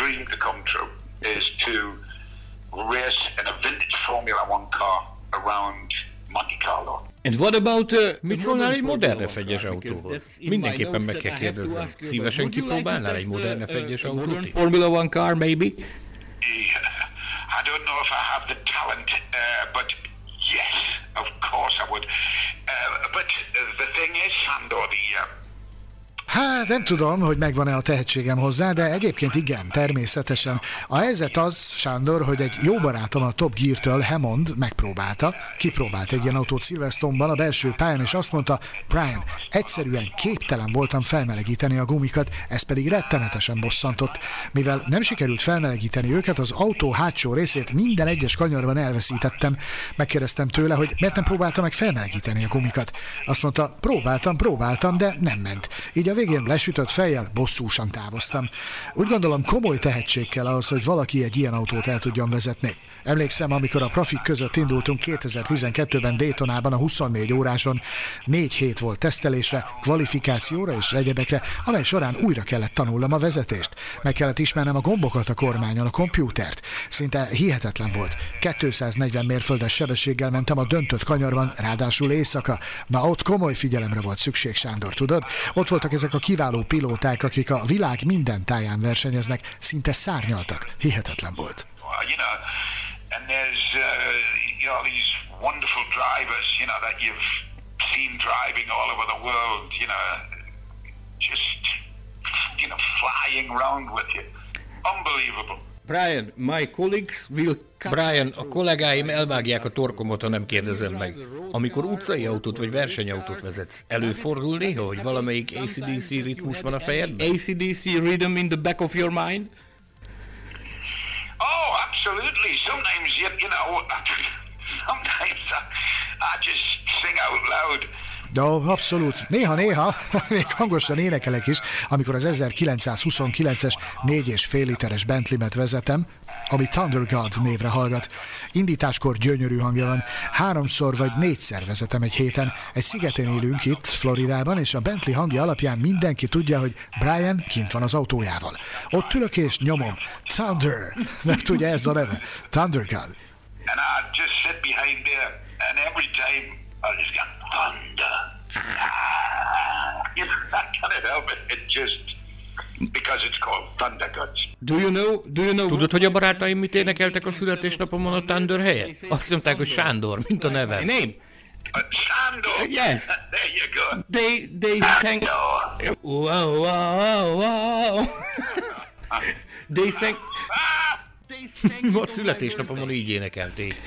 S1: Race in a vintage Formula One car around Monte Carlo.
S6: and what about uh,
S5: Mit szólnál egy modern F1-es autóhoz? Mindenképpen meg kell kérdezzem. Szívesen kipróbálnál egy modern F1-es autót
S6: modern? Formula One car, maybe?
S1: I don't know if I have the talent, uh, but yes, of course I would. Uh, but uh, the thing is, Sandor, the uh,
S2: Hát nem tudom, hogy megvan-e a tehetségem hozzá, de egyébként igen, természetesen. A helyzet az, Sándor, hogy egy jó barátom a Top Gear-től, Hammond megpróbálta, kipróbált egy ilyen autót Silverstone-ban a belső pályán, és azt mondta, Brian, egyszerűen képtelen voltam felmelegíteni a gumikat, ez pedig rettenetesen bosszantott. Mivel nem sikerült felmelegíteni őket, az autó hátsó részét minden egyes kanyarban elveszítettem. Megkérdeztem tőle, hogy miért nem próbálta meg felmelegíteni a gumikat. Azt mondta, próbáltam, próbáltam, de nem ment. Így a végén lesütött fejjel bosszúsan távoztam. Úgy gondolom komoly tehetség kell ahhoz, hogy valaki egy ilyen autót el tudjon vezetni. Emlékszem, amikor a profik között indultunk 2012-ben Daytonában a 24 óráson, négy hét volt tesztelésre, kvalifikációra és egyebekre, amely során újra kellett tanulnom a vezetést. Meg kellett ismernem a gombokat a kormányon, a kompjútert. Szinte hihetetlen volt. 240 mérföldes sebességgel mentem a döntött kanyarban, ráadásul éjszaka. Na ott komoly figyelemre volt szükség, Sándor, tudod? Ott voltak ezek a kiváló pilóták, akik a világ minden táján versenyeznek, szinte szárnyaltak. Hihetetlen volt.
S1: unbelievable.
S6: Brian, my colleagues will
S5: Brian, a kollégáim elvágják a torkomat, ha nem kérdezem meg. Amikor utcai autót vagy versenyautót vezetsz, előfordul néha, hogy valamelyik ACDC ritmus van a fejedben?
S6: ACDC rhythm in the back of your mind?
S1: Oh, absolutely. Sometimes you, you know, sometimes I just sing out loud.
S2: De abszolút. Néha-néha, még hangosan énekelek is, amikor az 1929-es 4,5 literes Bentley-met vezetem, ami Thunder God névre hallgat. Indításkor gyönyörű hangja van. Háromszor vagy négyszer vezetem egy héten. Egy szigeten élünk itt, Floridában, és a Bentley hangja alapján mindenki tudja, hogy Brian kint van az autójával. Ott ülök és nyomom. Thunder! Meg tudja ez a neve. Thunder God.
S1: And I just sit behind there, and every time I just go thunder. Ah, you know, I can't help it. It just because it's called Thunder Guts.
S6: Do you know, do you know
S5: Tudod, hogy a barátaim mit énekeltek a születésnapomon a Thunder helyett? Azt mondták, hogy Sándor, mint a
S6: my
S5: neve.
S6: name?
S1: Uh, Sando.
S6: Yes.
S1: there you go.
S6: They they sang.
S1: No.
S6: Wow, wow, wow. they sang.
S5: A születésnapomon így énekelték.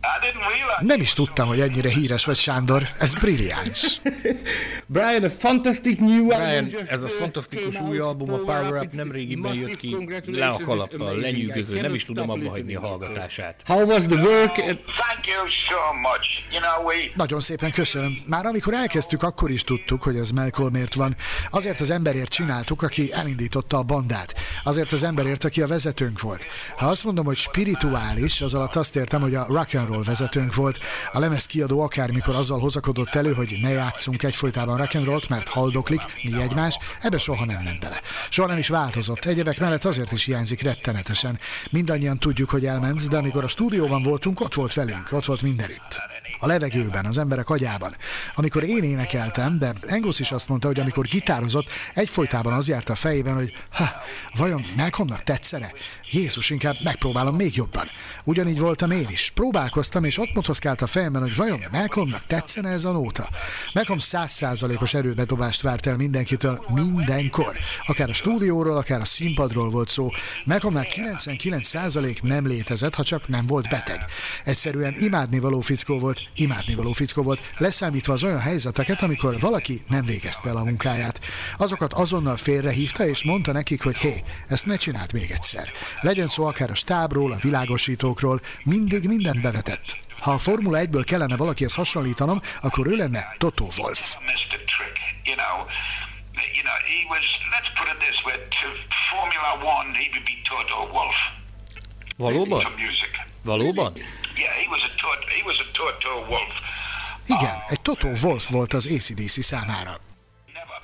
S1: Realize.
S2: Nem is tudtam, hogy ennyire híres vagy, Sándor. Ez brilliáns.
S6: Brian, a fantastic new
S5: Brian,
S6: album just,
S5: ez a
S6: uh,
S5: fantasztikus új album, a
S6: Power Up,
S5: nem
S6: it's
S5: régiben
S6: massive.
S5: jött ki, le a kalappal, lenyűgöző, nem is tudom abba hagyni a hallgatását.
S6: How was the work? And
S1: Thank you so much. You know, we.
S2: Nagyon szépen köszönöm. Már amikor elkezdtük, akkor is tudtuk, hogy ez Malcolmért van. Azért az emberért csináltuk, aki elindította a bandát. Azért az emberért, aki a vezetőnk volt. Ha azt mondom, hogy spirituális, az alatt azt értem, hogy a rock and roll vezetőnk volt. A lemez kiadó akármikor azzal hozakodott elő, hogy ne játszunk egyfolytában rock and rollt, mert haldoklik, mi egymás, ebbe soha nem ment bele. Soha nem is változott. Egyebek mellett azért is hiányzik rettenetesen. Mindannyian tudjuk, hogy elment, de amikor a stúdióban voltunk, ott volt velünk, ott volt mindenütt. A levegőben, az emberek agyában. Amikor én énekeltem, de Angus is azt mondta, hogy amikor gitározott, egyfolytában az járt a fejében, hogy ha, vajon Malcolmnak tetszene? Jézus, inkább megpróbálom még jobban. Ugyanígy voltam én is. Próbálkoztam, és ott motoszkált a fejemben, hogy vajon Malcolmnak tetszene ez a nóta. Malcolm százszázalékos erőbedobást várt el mindenkitől, mindenkor. Akár a stúdióról, akár a színpadról volt szó. Malcolmnál 99% nem létezett, ha csak nem volt beteg. Egyszerűen imádnivaló fickó volt, imádnivaló fickó volt, leszámítva az olyan helyzeteket, amikor valaki nem végezte el a munkáját. Azokat azonnal félrehívta, és mondta nekik, hogy hé, ezt ne csináld még egyszer. Legyen szó akár a stábról, a világosítókról, mindig mindent bevetett. Ha a Formula 1-ből kellene valakihez hasonlítanom, akkor ő lenne Toto
S1: Wolf.
S5: Valóban? Valóban?
S1: Wolf.
S2: Igen, egy Toto Wolff volt az ACDC számára.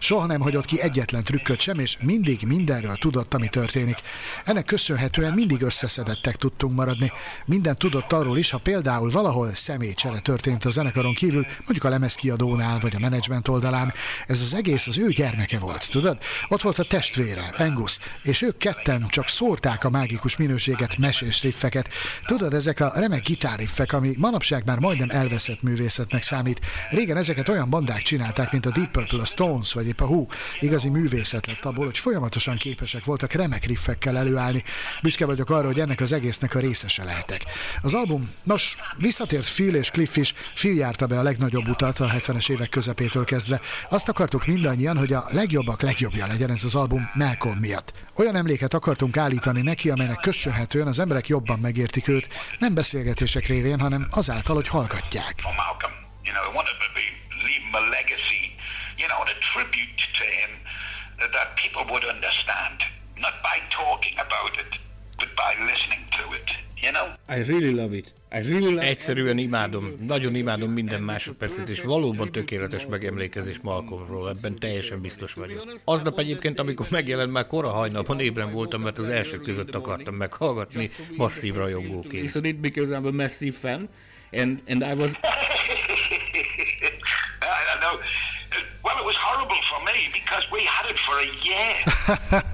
S2: Soha nem hagyott ki egyetlen trükköt sem, és mindig mindenről tudott, ami történik. Ennek köszönhetően mindig összeszedettek tudtunk maradni. Minden tudott arról is, ha például valahol személycsere történt a zenekaron kívül, mondjuk a lemezkiadónál vagy a menedzsment oldalán. Ez az egész az ő gyermeke volt, tudod? Ott volt a testvére, Angus, és ők ketten csak szórták a mágikus minőséget, mesés riffeket. Tudod, ezek a remek gitárriffek, ami manapság már majdnem elveszett művészetnek számít. Régen ezeket olyan bandák csinálták, mint a Deep Purple, a Stones vagy épp a Who. Igazi művészet lett abból, hogy folyamatosan képesek voltak remek riffekkel előállni. Büszke vagyok arra, hogy ennek az egésznek a részese lehetek. Az album, nos, visszatért Phil és Cliff is, Phil járta be a legnagyobb utat a 70-es évek közepétől kezdve. Azt akartuk mindannyian, hogy a legjobbak legjobbja legyen ez az album Malcolm miatt. Olyan emléket akartunk állítani neki, amelynek köszönhetően az emberek jobban megértik őt, nem beszélgetések révén, hanem azáltal, hogy hallgatják.
S1: Leave him a legacy, you know, and a tribute to him that people would understand, not by talking about it, but by listening to it. You know.
S6: I really love it. I really love
S5: Egyszerűen imádom, nagyon imádom minden másodpercet, és valóban tökéletes megemlékezés Malcolmról, ebben teljesen biztos vagyok. Aznap egyébként, amikor megjelent, már kora hajnalban ébren voltam, mert az elsők között akartam meghallgatni masszív rajongóként.
S6: It because I'm a massive fan, and and I was
S1: I don't know. Well, it was horrible for me because we had it for a year.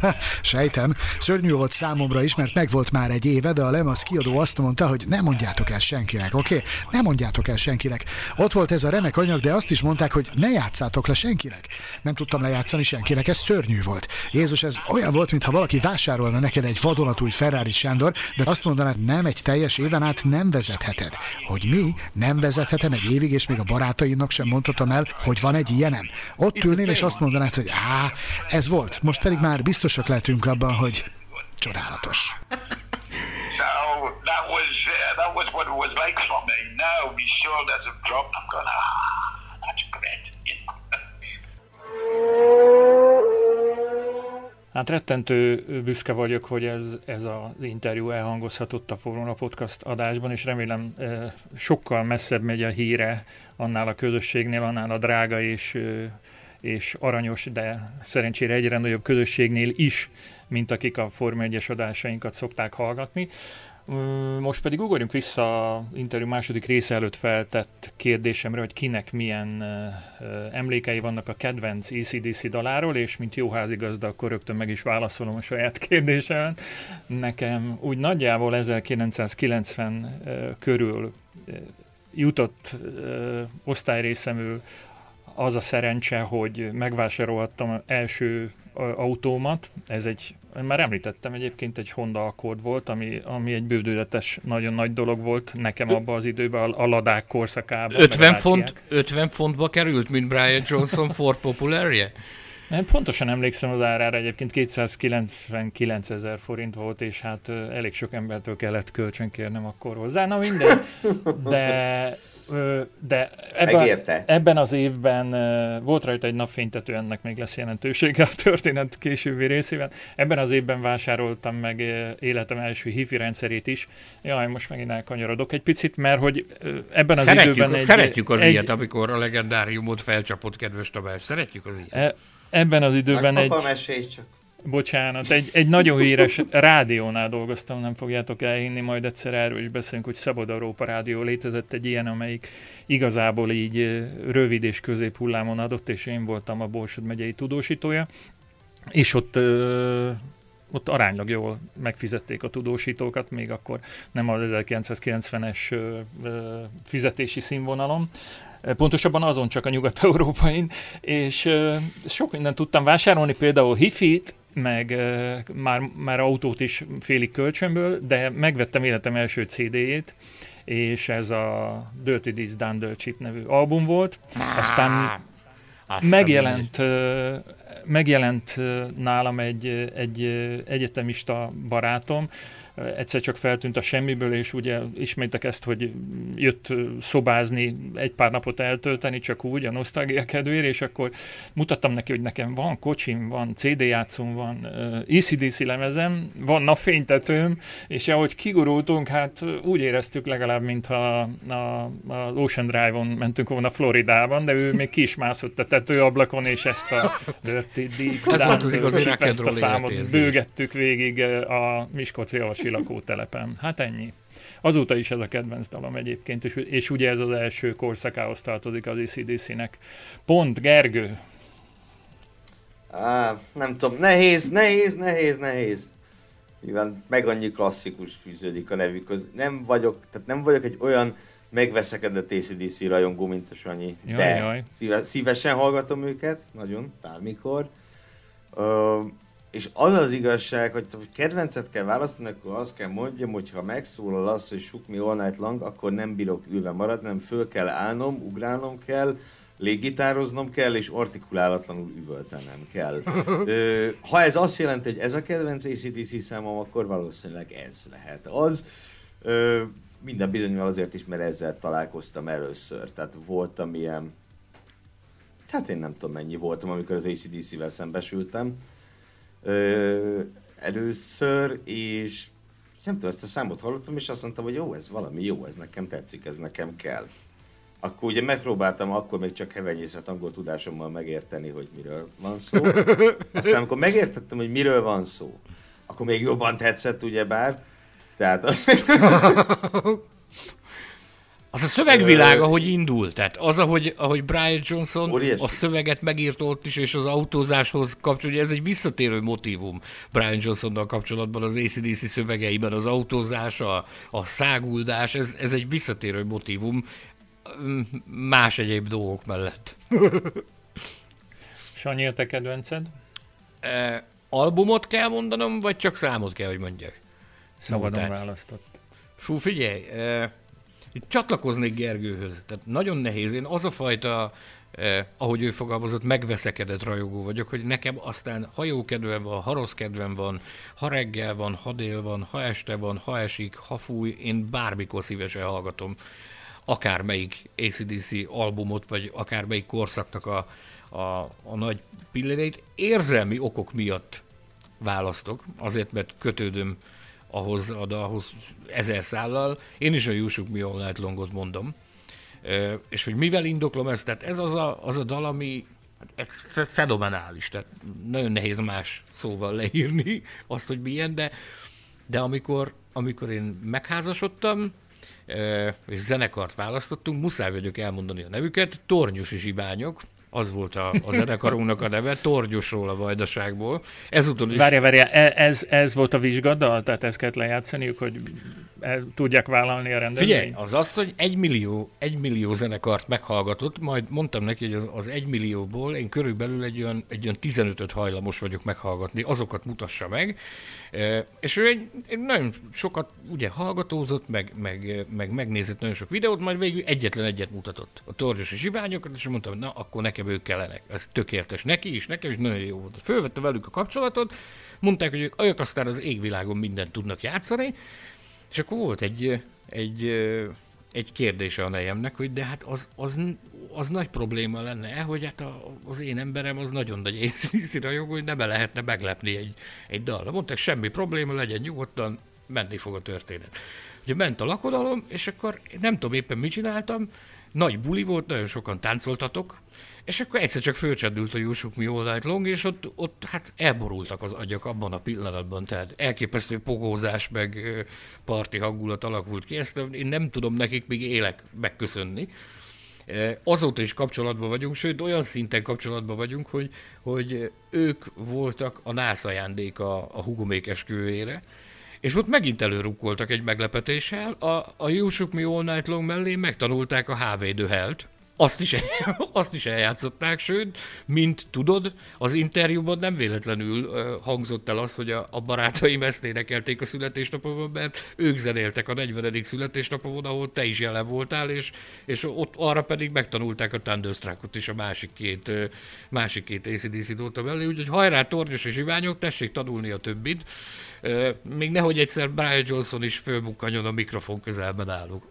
S2: Sejtem, szörnyű volt számomra is, mert megvolt már egy éve, de a lemaz kiadó azt mondta, hogy ne mondjátok el senkinek, oké? Okay? Ne mondjátok el senkinek. Ott volt ez a remek anyag, de azt is mondták, hogy ne játszátok le senkinek. Nem tudtam lejátszani senkinek, ez szörnyű volt. Jézus, ez olyan volt, mintha valaki vásárolna neked egy vadonatúj Ferrari Sándor, de azt mondanád, nem egy teljes éven át nem vezetheted. Hogy mi? Nem vezethetem egy évig, és még a barátaimnak sem mondhatom el, hogy van egy ilyenem. Ott ülnél, és azt mondanád, hogy á, ez volt. Most pedig már biztosak lehetünk abban, hogy csodálatos.
S1: That was uh, that was what it was like for me. Now my shoulders have dropped. I'm going, ah, that's great.
S3: Hát rettentő büszke vagyok, hogy ez, ez az interjú elhangozhatott a Forona Podcast adásban, és remélem eh, sokkal messzebb megy a híre annál a közösségnél, annál a drága és, eh, és aranyos, de szerencsére egyre nagyobb közösségnél is, mint akik a Forma 1-es adásainkat szokták hallgatni. Mm, Most pedig ugorjunk vissza a interjú második része előtt feltett kérdésemre, hogy kinek milyen emlékei vannak a kedvenc ECDC daláról, és mint jó házigazda, akkor rögtön meg is válaszolom a saját kérdésemet. Nekem úgy nagyjából 1990 ö, körül jutott osztályrészemül az a szerencse, hogy megvásárolhattam első autómat, ez egy, már említettem egyébként, egy Honda Accord volt, ami, ami egy bődületes, nagyon nagy dolog volt nekem abban az időben, a, a ladák korszakában.
S5: 50, font, 50 fontba került, mint Brian Johnson Ford Popularje?
S3: Nem, pontosan emlékszem az árára, egyébként 299 ezer forint volt, és hát elég sok embertől kellett kölcsön kérnem akkor hozzá. Na minden, de de ebben, ebben az évben volt rajta egy napfénytető, ennek még lesz jelentősége a történet későbbi részében. Ebben az évben vásároltam meg életem első hifi rendszerét is. Jaj, most megint elkanyarodok egy picit, mert hogy ebben az
S5: szeretjük,
S3: időben... Egy,
S5: szeretjük az egy, ilyet, amikor a legendáriumot felcsapott, kedves Tamás. Szeretjük az ilyet. E,
S3: ebben az időben
S4: egy... csak.
S3: Bocsánat, egy, egy nagyon híres rádiónál dolgoztam, nem fogjátok elhinni, majd egyszer erről is beszélünk, hogy Szabad Európa Rádió létezett egy ilyen, amelyik igazából így rövid és közép hullámon adott, és én voltam a Borsod megyei tudósítója, és ott ott aránylag jól megfizették a tudósítókat, még akkor nem az 1990-es fizetési színvonalon, pontosabban azon csak a nyugat-európain, és sok mindent tudtam vásárolni, például hifit, meg már, már autót is félig kölcsönből, de megvettem életem első CD-jét, és ez a Dirty This Done Chip nevű album volt. Aztán megjelent, megjelent nálam egy, egy egyetemista barátom, egyszer csak feltűnt a semmiből, és ugye ismétek ezt, hogy jött szobázni, egy pár napot eltölteni, csak úgy a nosztalgia kedvéért, és akkor mutattam neki, hogy nekem van kocsim, van CD játszom, van ECDC lemezem, van napfénytetőm, és ahogy kigurultunk, hát úgy éreztük legalább, mintha a, a Ocean Drive-on mentünk volna Floridában, de ő még ki is mászott a tetőablakon, és ezt a Dirty Deep ezt a számot bőgettük végig a Miskolci városi lakótelepen. Hát ennyi. Azóta is ez a kedvenc dalom egyébként, és, és ugye ez az első korszakához tartozik az ACDC-nek. Pont, Gergő.
S4: Á, nem tudom, nehéz, nehéz, nehéz, nehéz. Mivel meg annyi klasszikus fűződik a nevükhöz. Nem vagyok, tehát nem vagyok egy olyan megveszekedett ACDC rajongó, mint a Sanyi, jaj, de jaj. szívesen hallgatom őket, nagyon, bármikor. Uh, és az az igazság, hogy ha kedvencet kell választani, akkor azt kell mondjam, hogy ha megszólal az, hogy Shook Me All Night Long, akkor nem bírok ülve maradni, nem föl kell állnom, ugrálnom kell, léggitároznom kell, és artikulálatlanul üvöltenem kell. Ö, ha ez azt jelenti, hogy ez a kedvenc ACDC számom, akkor valószínűleg ez lehet az. Ö, minden bizonyal azért is, mert ezzel találkoztam először. Tehát voltam ilyen, hát én nem tudom mennyi voltam, amikor az ACDC-vel szembesültem először, és nem tudom, ezt a számot hallottam, és azt mondtam, hogy jó, ez valami jó, ez nekem tetszik, ez nekem kell. Akkor ugye megpróbáltam akkor még csak hevenyészet angol tudásommal megérteni, hogy miről van szó. Aztán amikor megértettem, hogy miről van szó, akkor még jobban tetszett, ugyebár. Tehát azt...
S5: Az a szövegvilág, ahogy indul, tehát az, ahogy, ahogy Brian Johnson Óriási. a szöveget megírt ott is, és az autózáshoz kapcsolódja, ez egy visszatérő motivum Brian Johnsonnal kapcsolatban az ACDC szövegeiben, az autózás, a, a száguldás, ez, ez egy visszatérő motivum más egyéb dolgok mellett.
S3: Sanyi, a te kedvenced?
S5: E, albumot kell mondanom, vagy csak számot kell, hogy mondjak?
S3: Szabadon választott.
S5: Fú, figyelj, e, itt csatlakoznék Gergőhöz. Tehát nagyon nehéz. Én az a fajta, eh, ahogy ő fogalmazott, megveszekedett rajogó vagyok, hogy nekem aztán ha jó kedvem van, ha rossz kedvem van, ha reggel van, ha dél van, ha este van, ha esik, ha fúj, én bármikor szívesen hallgatom akármelyik ACDC albumot, vagy akármelyik korszaknak a, a, a nagy pilléreit. Érzelmi okok miatt választok, azért, mert kötődöm ahhoz a dalhoz ezer szállal. Én is a Jusuk Mi All Night Longot mondom. És hogy mivel indoklom ezt, tehát ez az a, az a dal, ami hát ez fenomenális, tehát nagyon nehéz más szóval leírni azt, hogy milyen, de, de amikor, amikor én megházasodtam, és zenekart választottunk, muszáj vagyok elmondani a nevüket, Tornyos is ibányok, az volt a, a zenekarunknak a neve, Torgyosról a Vajdaságból. Ezúton is...
S3: Várja, várja, e, ez, ez volt a vizsgadal? Tehát ezt kellett lejátszaniuk, hogy el tudják vállalni a rendezvényt?
S5: Figyelj, az az, hogy egy millió, egy millió zenekart meghallgatott, majd mondtam neki, hogy az, az egy millióból én körülbelül egy olyan, egy olyan 15-öt hajlamos vagyok meghallgatni, azokat mutassa meg, és ő egy, egy nagyon sokat ugye hallgatózott, meg, meg, meg megnézett nagyon sok videót, majd végül egyetlen egyet mutatott. A tornyos és iványokat, és mondtam, hogy na, akkor nekem ők kellenek. Ez tökéletes neki is, nekem is nagyon jó volt. Fölvette velük a kapcsolatot, mondták, hogy ők, ők aztán az égvilágon mindent tudnak játszani, és akkor volt egy, egy, egy kérdése a nejemnek, hogy de hát az, az, az nagy probléma lenne, hogy hát a, az én emberem az nagyon nagy észre rajong, hogy nem lehetne meglepni egy, egy dal. Mondták, semmi probléma, legyen nyugodtan, menni fog a történet. Ugye ment a lakodalom, és akkor nem tudom éppen mit csináltam, nagy buli volt, nagyon sokan táncoltatok, és akkor egyszer csak fölcsendült a Jusuk Mi All Night Long, és ott, ott hát elborultak az agyak abban a pillanatban, tehát elképesztő pogózás, meg parti hangulat alakult ki, ezt én nem tudom nekik még élek megköszönni. Azóta is kapcsolatban vagyunk, sőt olyan szinten kapcsolatban vagyunk, hogy, hogy ők voltak a nász ajándéka a hugomék esküvőjére, és ott megint előrukkoltak egy meglepetéssel, a, a You Shook Me All Night Long mellé megtanulták a HV Helt, azt is, azt is eljátszották, sőt, mint tudod, az interjúban nem véletlenül hangzott el az, hogy a, a barátaim ezt énekelték a születésnapomon, mert ők zenéltek a 40. születésnapomon, ahol te is jelen voltál, és, és ott arra pedig megtanulták a Thunderstruckot és a másik két, másik két ACDC dóta mellé, úgyhogy hajrá, tornyos és iványok, tessék tanulni a többit. Még nehogy egyszer Brian Johnson is fölbukkanjon a mikrofon közelben állunk.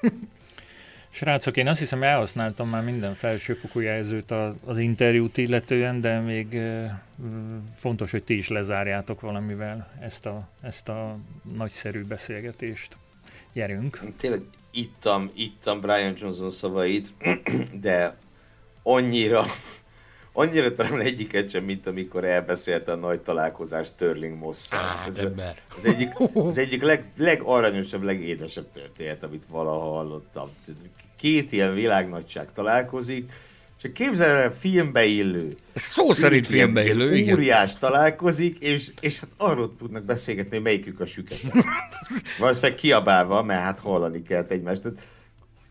S3: Srácok, én azt hiszem elhasználtam már minden felsőfokú jelzőt az interjút illetően, de még fontos, hogy ti is lezárjátok valamivel ezt a, ezt a nagyszerű beszélgetést. Gyerünk!
S4: Tényleg ittam, ittam Brian Johnson szavait, de annyira annyira talán egyiket sem, mint amikor elbeszélte a nagy találkozás Sterling moss
S5: hát ez
S4: az egyik, az egyik leg, legaranyosabb, legédesebb történet, amit valaha hallottam. Két ilyen világnagyság találkozik, csak képzelj el, filmbe illő.
S5: Szó szerint filmbe illő,
S4: igen. Óriás találkozik, és, és hát arról tudnak beszélgetni, hogy melyikük a süket. Valószínűleg kiabálva, mert hát hallani kell egymást. Tehát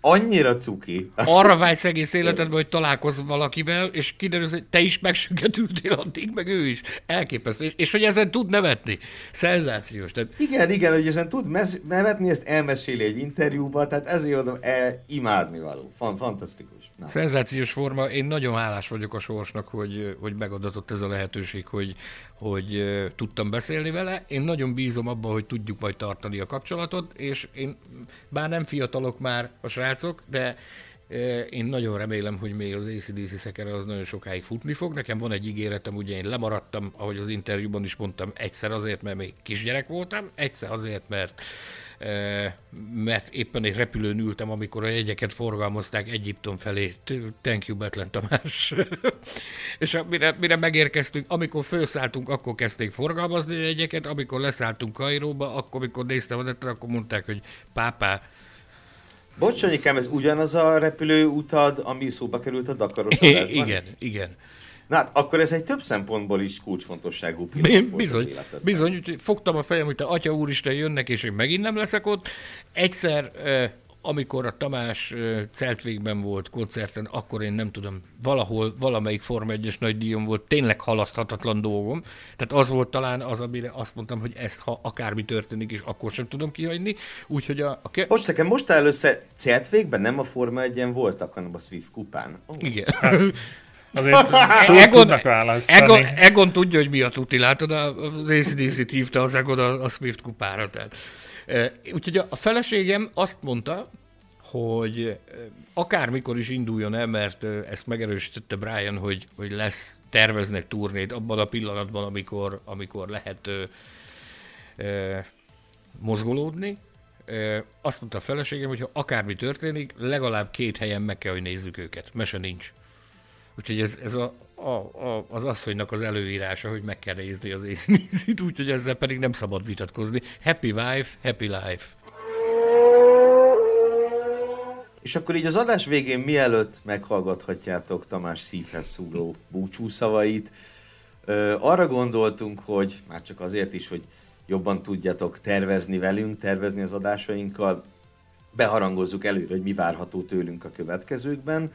S4: annyira cuki.
S5: Arra vágysz egész életedben, hogy találkozz valakivel, és kiderül, hogy te is megsüketültél addig, meg ő is. Elképesztő. És, és hogy ezen tud nevetni. Szenzációs. Tehát...
S4: Igen, igen, hogy ezen tud mez- nevetni, ezt elmeséli egy interjúba, tehát ezért mondom, e, imádni való. Fan, fantasztikus.
S5: Na. Szenzációs forma. Én nagyon hálás vagyok a sorsnak, hogy, hogy megadatott ez a lehetőség, hogy, hogy tudtam beszélni vele. Én nagyon bízom abban, hogy tudjuk majd tartani a kapcsolatot, és én bár nem fiatalok már a srácok, de én nagyon remélem, hogy még az ACDC szekere az nagyon sokáig futni fog. Nekem van egy ígéretem, ugye én lemaradtam, ahogy az interjúban is mondtam, egyszer azért, mert még kisgyerek voltam, egyszer azért, mert mert éppen egy repülőn ültem, amikor a jegyeket forgalmazták Egyiptom felé. Thank you, Betlen Tamás. és mire, mire megérkeztünk, amikor felszálltunk, akkor kezdték forgalmazni a jegyeket, amikor leszálltunk Kairóba, akkor, amikor néztem a netre, akkor mondták, hogy pápá,
S4: Bocs, ez ugyanaz a repülőutad, ami szóba került a Dakaros adásban?
S5: Igen, igen.
S4: Na hát, akkor ez egy több szempontból is kulcsfontosságú pillanat volt
S5: Bizony, bizony úgyhogy fogtam a fejem, hogy te atya úristen jönnek, és én megint nem leszek ott. Egyszer, amikor a Tamás Celtvégben volt koncerten, akkor én nem tudom, valahol, valamelyik Forma 1-es nagy díjon volt, tényleg halaszthatatlan dolgom. Tehát az volt talán az, amire azt mondtam, hogy ezt, ha akármi történik, és akkor sem tudom kihagyni. Úgyhogy a... a ke-
S4: most nekem most először Celtvégben nem a Forma 1-en voltak, hanem a Swift kupán.
S5: Oh. Igen. Hát. Azért Egon, Egon, Egon, tudja, hogy mi a tuti, látod, az ACDC-t hívta az Egon a, a Swift kupára. Tehát. Úgyhogy a feleségem azt mondta, hogy akármikor is induljon el, mert ezt megerősítette Brian, hogy, hogy lesz, terveznek turnét abban a pillanatban, amikor, amikor lehet ö, ö, mozgolódni. Ö, azt mondta a feleségem, hogy ha akármi történik, legalább két helyen meg kell, hogy nézzük őket. Mese nincs. Úgyhogy ez, ez a, a, a, az asszonynak az előírása, hogy meg kell nézni az észnézit, úgyhogy ezzel pedig nem szabad vitatkozni. Happy wife, happy life.
S4: És akkor így az adás végén, mielőtt meghallgathatjátok Tamás szívhez szúró búcsú szavait, arra gondoltunk, hogy már csak azért is, hogy jobban tudjatok tervezni velünk, tervezni az adásainkkal. Beharangozzuk előre, hogy mi várható tőlünk a következőkben.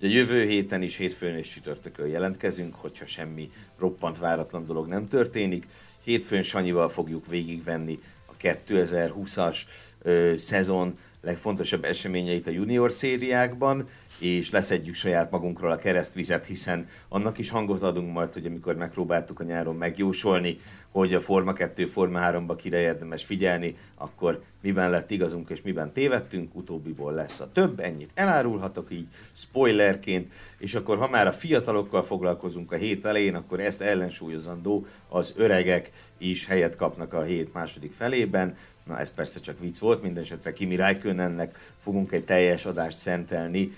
S4: Ugye jövő héten is hétfőn és csütörtökön jelentkezünk, hogyha semmi roppant váratlan dolog nem történik. Hétfőn Sanyival fogjuk végigvenni a 2020-as ö, szezon legfontosabb eseményeit a junior szériákban, és leszedjük saját magunkról a keresztvizet, hiszen annak is hangot adunk majd, hogy amikor megpróbáltuk a nyáron megjósolni, hogy a Forma 2, Forma 3-ba kire érdemes figyelni, akkor miben lett igazunk és miben tévedtünk, utóbbiból lesz a több, ennyit elárulhatok így spoilerként, és akkor ha már a fiatalokkal foglalkozunk a hét elején, akkor ezt ellensúlyozandó az öregek is helyet kapnak a hét második felében, Na ez persze csak vicc volt, minden esetre Kimi Räikkönennek fogunk egy teljes adást szentelni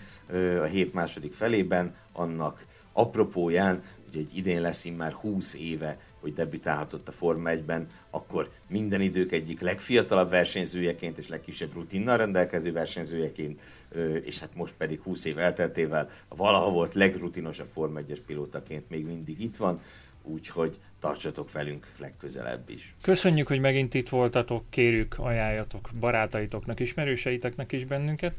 S4: a hét második felében, annak apropóján, hogy egy idén lesz már 20 éve, hogy debütálhatott a Forma 1-ben, akkor minden idők egyik legfiatalabb versenyzőjeként és legkisebb rutinnal rendelkező versenyzőjeként, és hát most pedig 20 év elteltével valaha volt legrutinosabb Forma 1-es pilótaként még mindig itt van, úgyhogy tartsatok velünk legközelebb is.
S3: Köszönjük, hogy megint itt voltatok, kérjük, ajánljatok barátaitoknak, ismerőseiteknek is bennünket.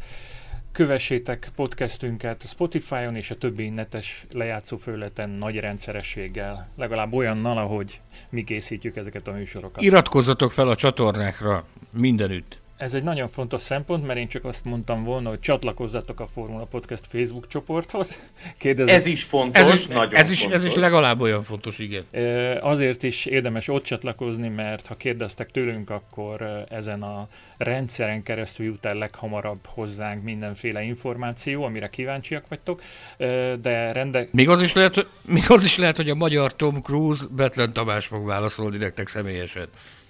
S3: Kövessétek podcastünket Spotify-on és a többi netes lejátszó föleten nagy rendszerességgel, legalább olyannal, ahogy mi készítjük ezeket a műsorokat.
S5: Iratkozzatok fel a csatornákra mindenütt.
S3: Ez egy nagyon fontos szempont, mert én csak azt mondtam volna, hogy csatlakozzatok a Formula Podcast Facebook csoporthoz.
S4: Kérdezem, ez is fontos,
S5: ez is,
S4: nagyon
S5: ez is,
S4: fontos.
S5: Ez is legalább olyan fontos, igen.
S3: Azért is érdemes ott csatlakozni, mert ha kérdeztek tőlünk, akkor ezen a rendszeren keresztül jut el leghamarabb hozzánk mindenféle információ, amire kíváncsiak vagytok, de rende...
S5: Még az is lehet, még az is lehet hogy a magyar Tom Cruise Betlen Tamás fog válaszolni nektek személyesen.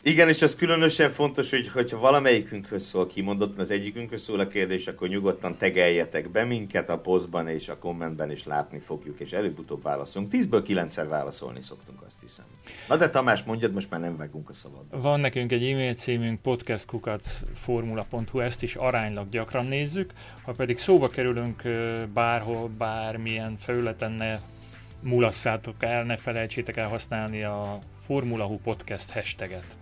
S4: Igen, és ez különösen fontos, hogy hogyha valamelyikünkhöz szól kimondottan, az egyikünkhöz szól a kérdés, akkor nyugodtan tegeljetek be minket a posztban és a kommentben is látni fogjuk, és előbb-utóbb válaszolunk. Tízből kilencszer válaszolni szoktunk, azt hiszem. Na de Tamás, mondjad, most már nem vágunk a szabadba.
S3: Van nekünk egy e-mail címünk podcastkukacformula.hu, ezt is aránylag gyakran nézzük. Ha pedig szóba kerülünk bárhol, bármilyen felületen, ne mulasszátok el, ne felejtsétek el használni a Formula Hu Podcast hashtaget.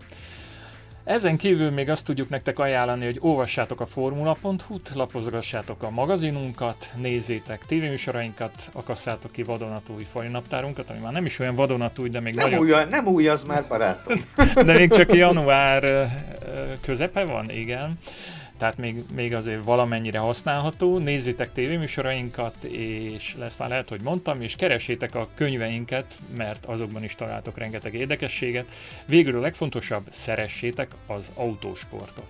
S3: Ezen kívül még azt tudjuk nektek ajánlani, hogy olvassátok a formula.hu-t, lapozgassátok a magazinunkat, nézzétek tévéműsorainkat, akasszátok ki vadonatúj fajnaptárunkat, ami már nem is olyan vadonatúj, de még
S4: nem
S3: nagyon...
S4: Új, nem új az már, barátom.
S3: de még csak január közepe van, igen tehát még, még azért valamennyire használható. Nézzétek tévéműsorainkat, és lesz már lehet, hogy mondtam, és keresétek a könyveinket, mert azokban is találtok rengeteg érdekességet. Végül a legfontosabb, szeressétek az autósportot.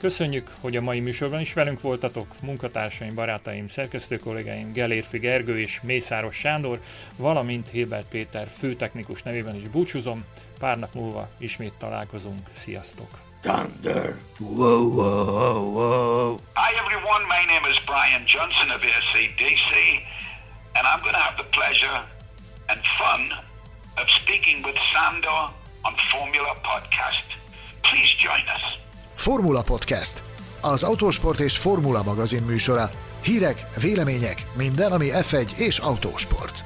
S3: Köszönjük, hogy a mai műsorban is velünk voltatok, munkatársaim, barátaim, szerkesztő kollégáim, Gelérfi Gergő és Mészáros Sándor, valamint Hilbert Péter főtechnikus nevében is búcsúzom. Pár nap múlva ismét találkozunk. Sziasztok!
S4: Thunder.
S5: Whoa, whoa, whoa.
S1: Hi, everyone. My name is Brian Johnson of ACDC, and I'm going to have the pleasure and fun of speaking with Sandor on Formula Podcast. Please join us.
S2: Formula Podcast. Az autósport és formula magazin műsora. Hírek, vélemények, minden, ami F1 és autósport.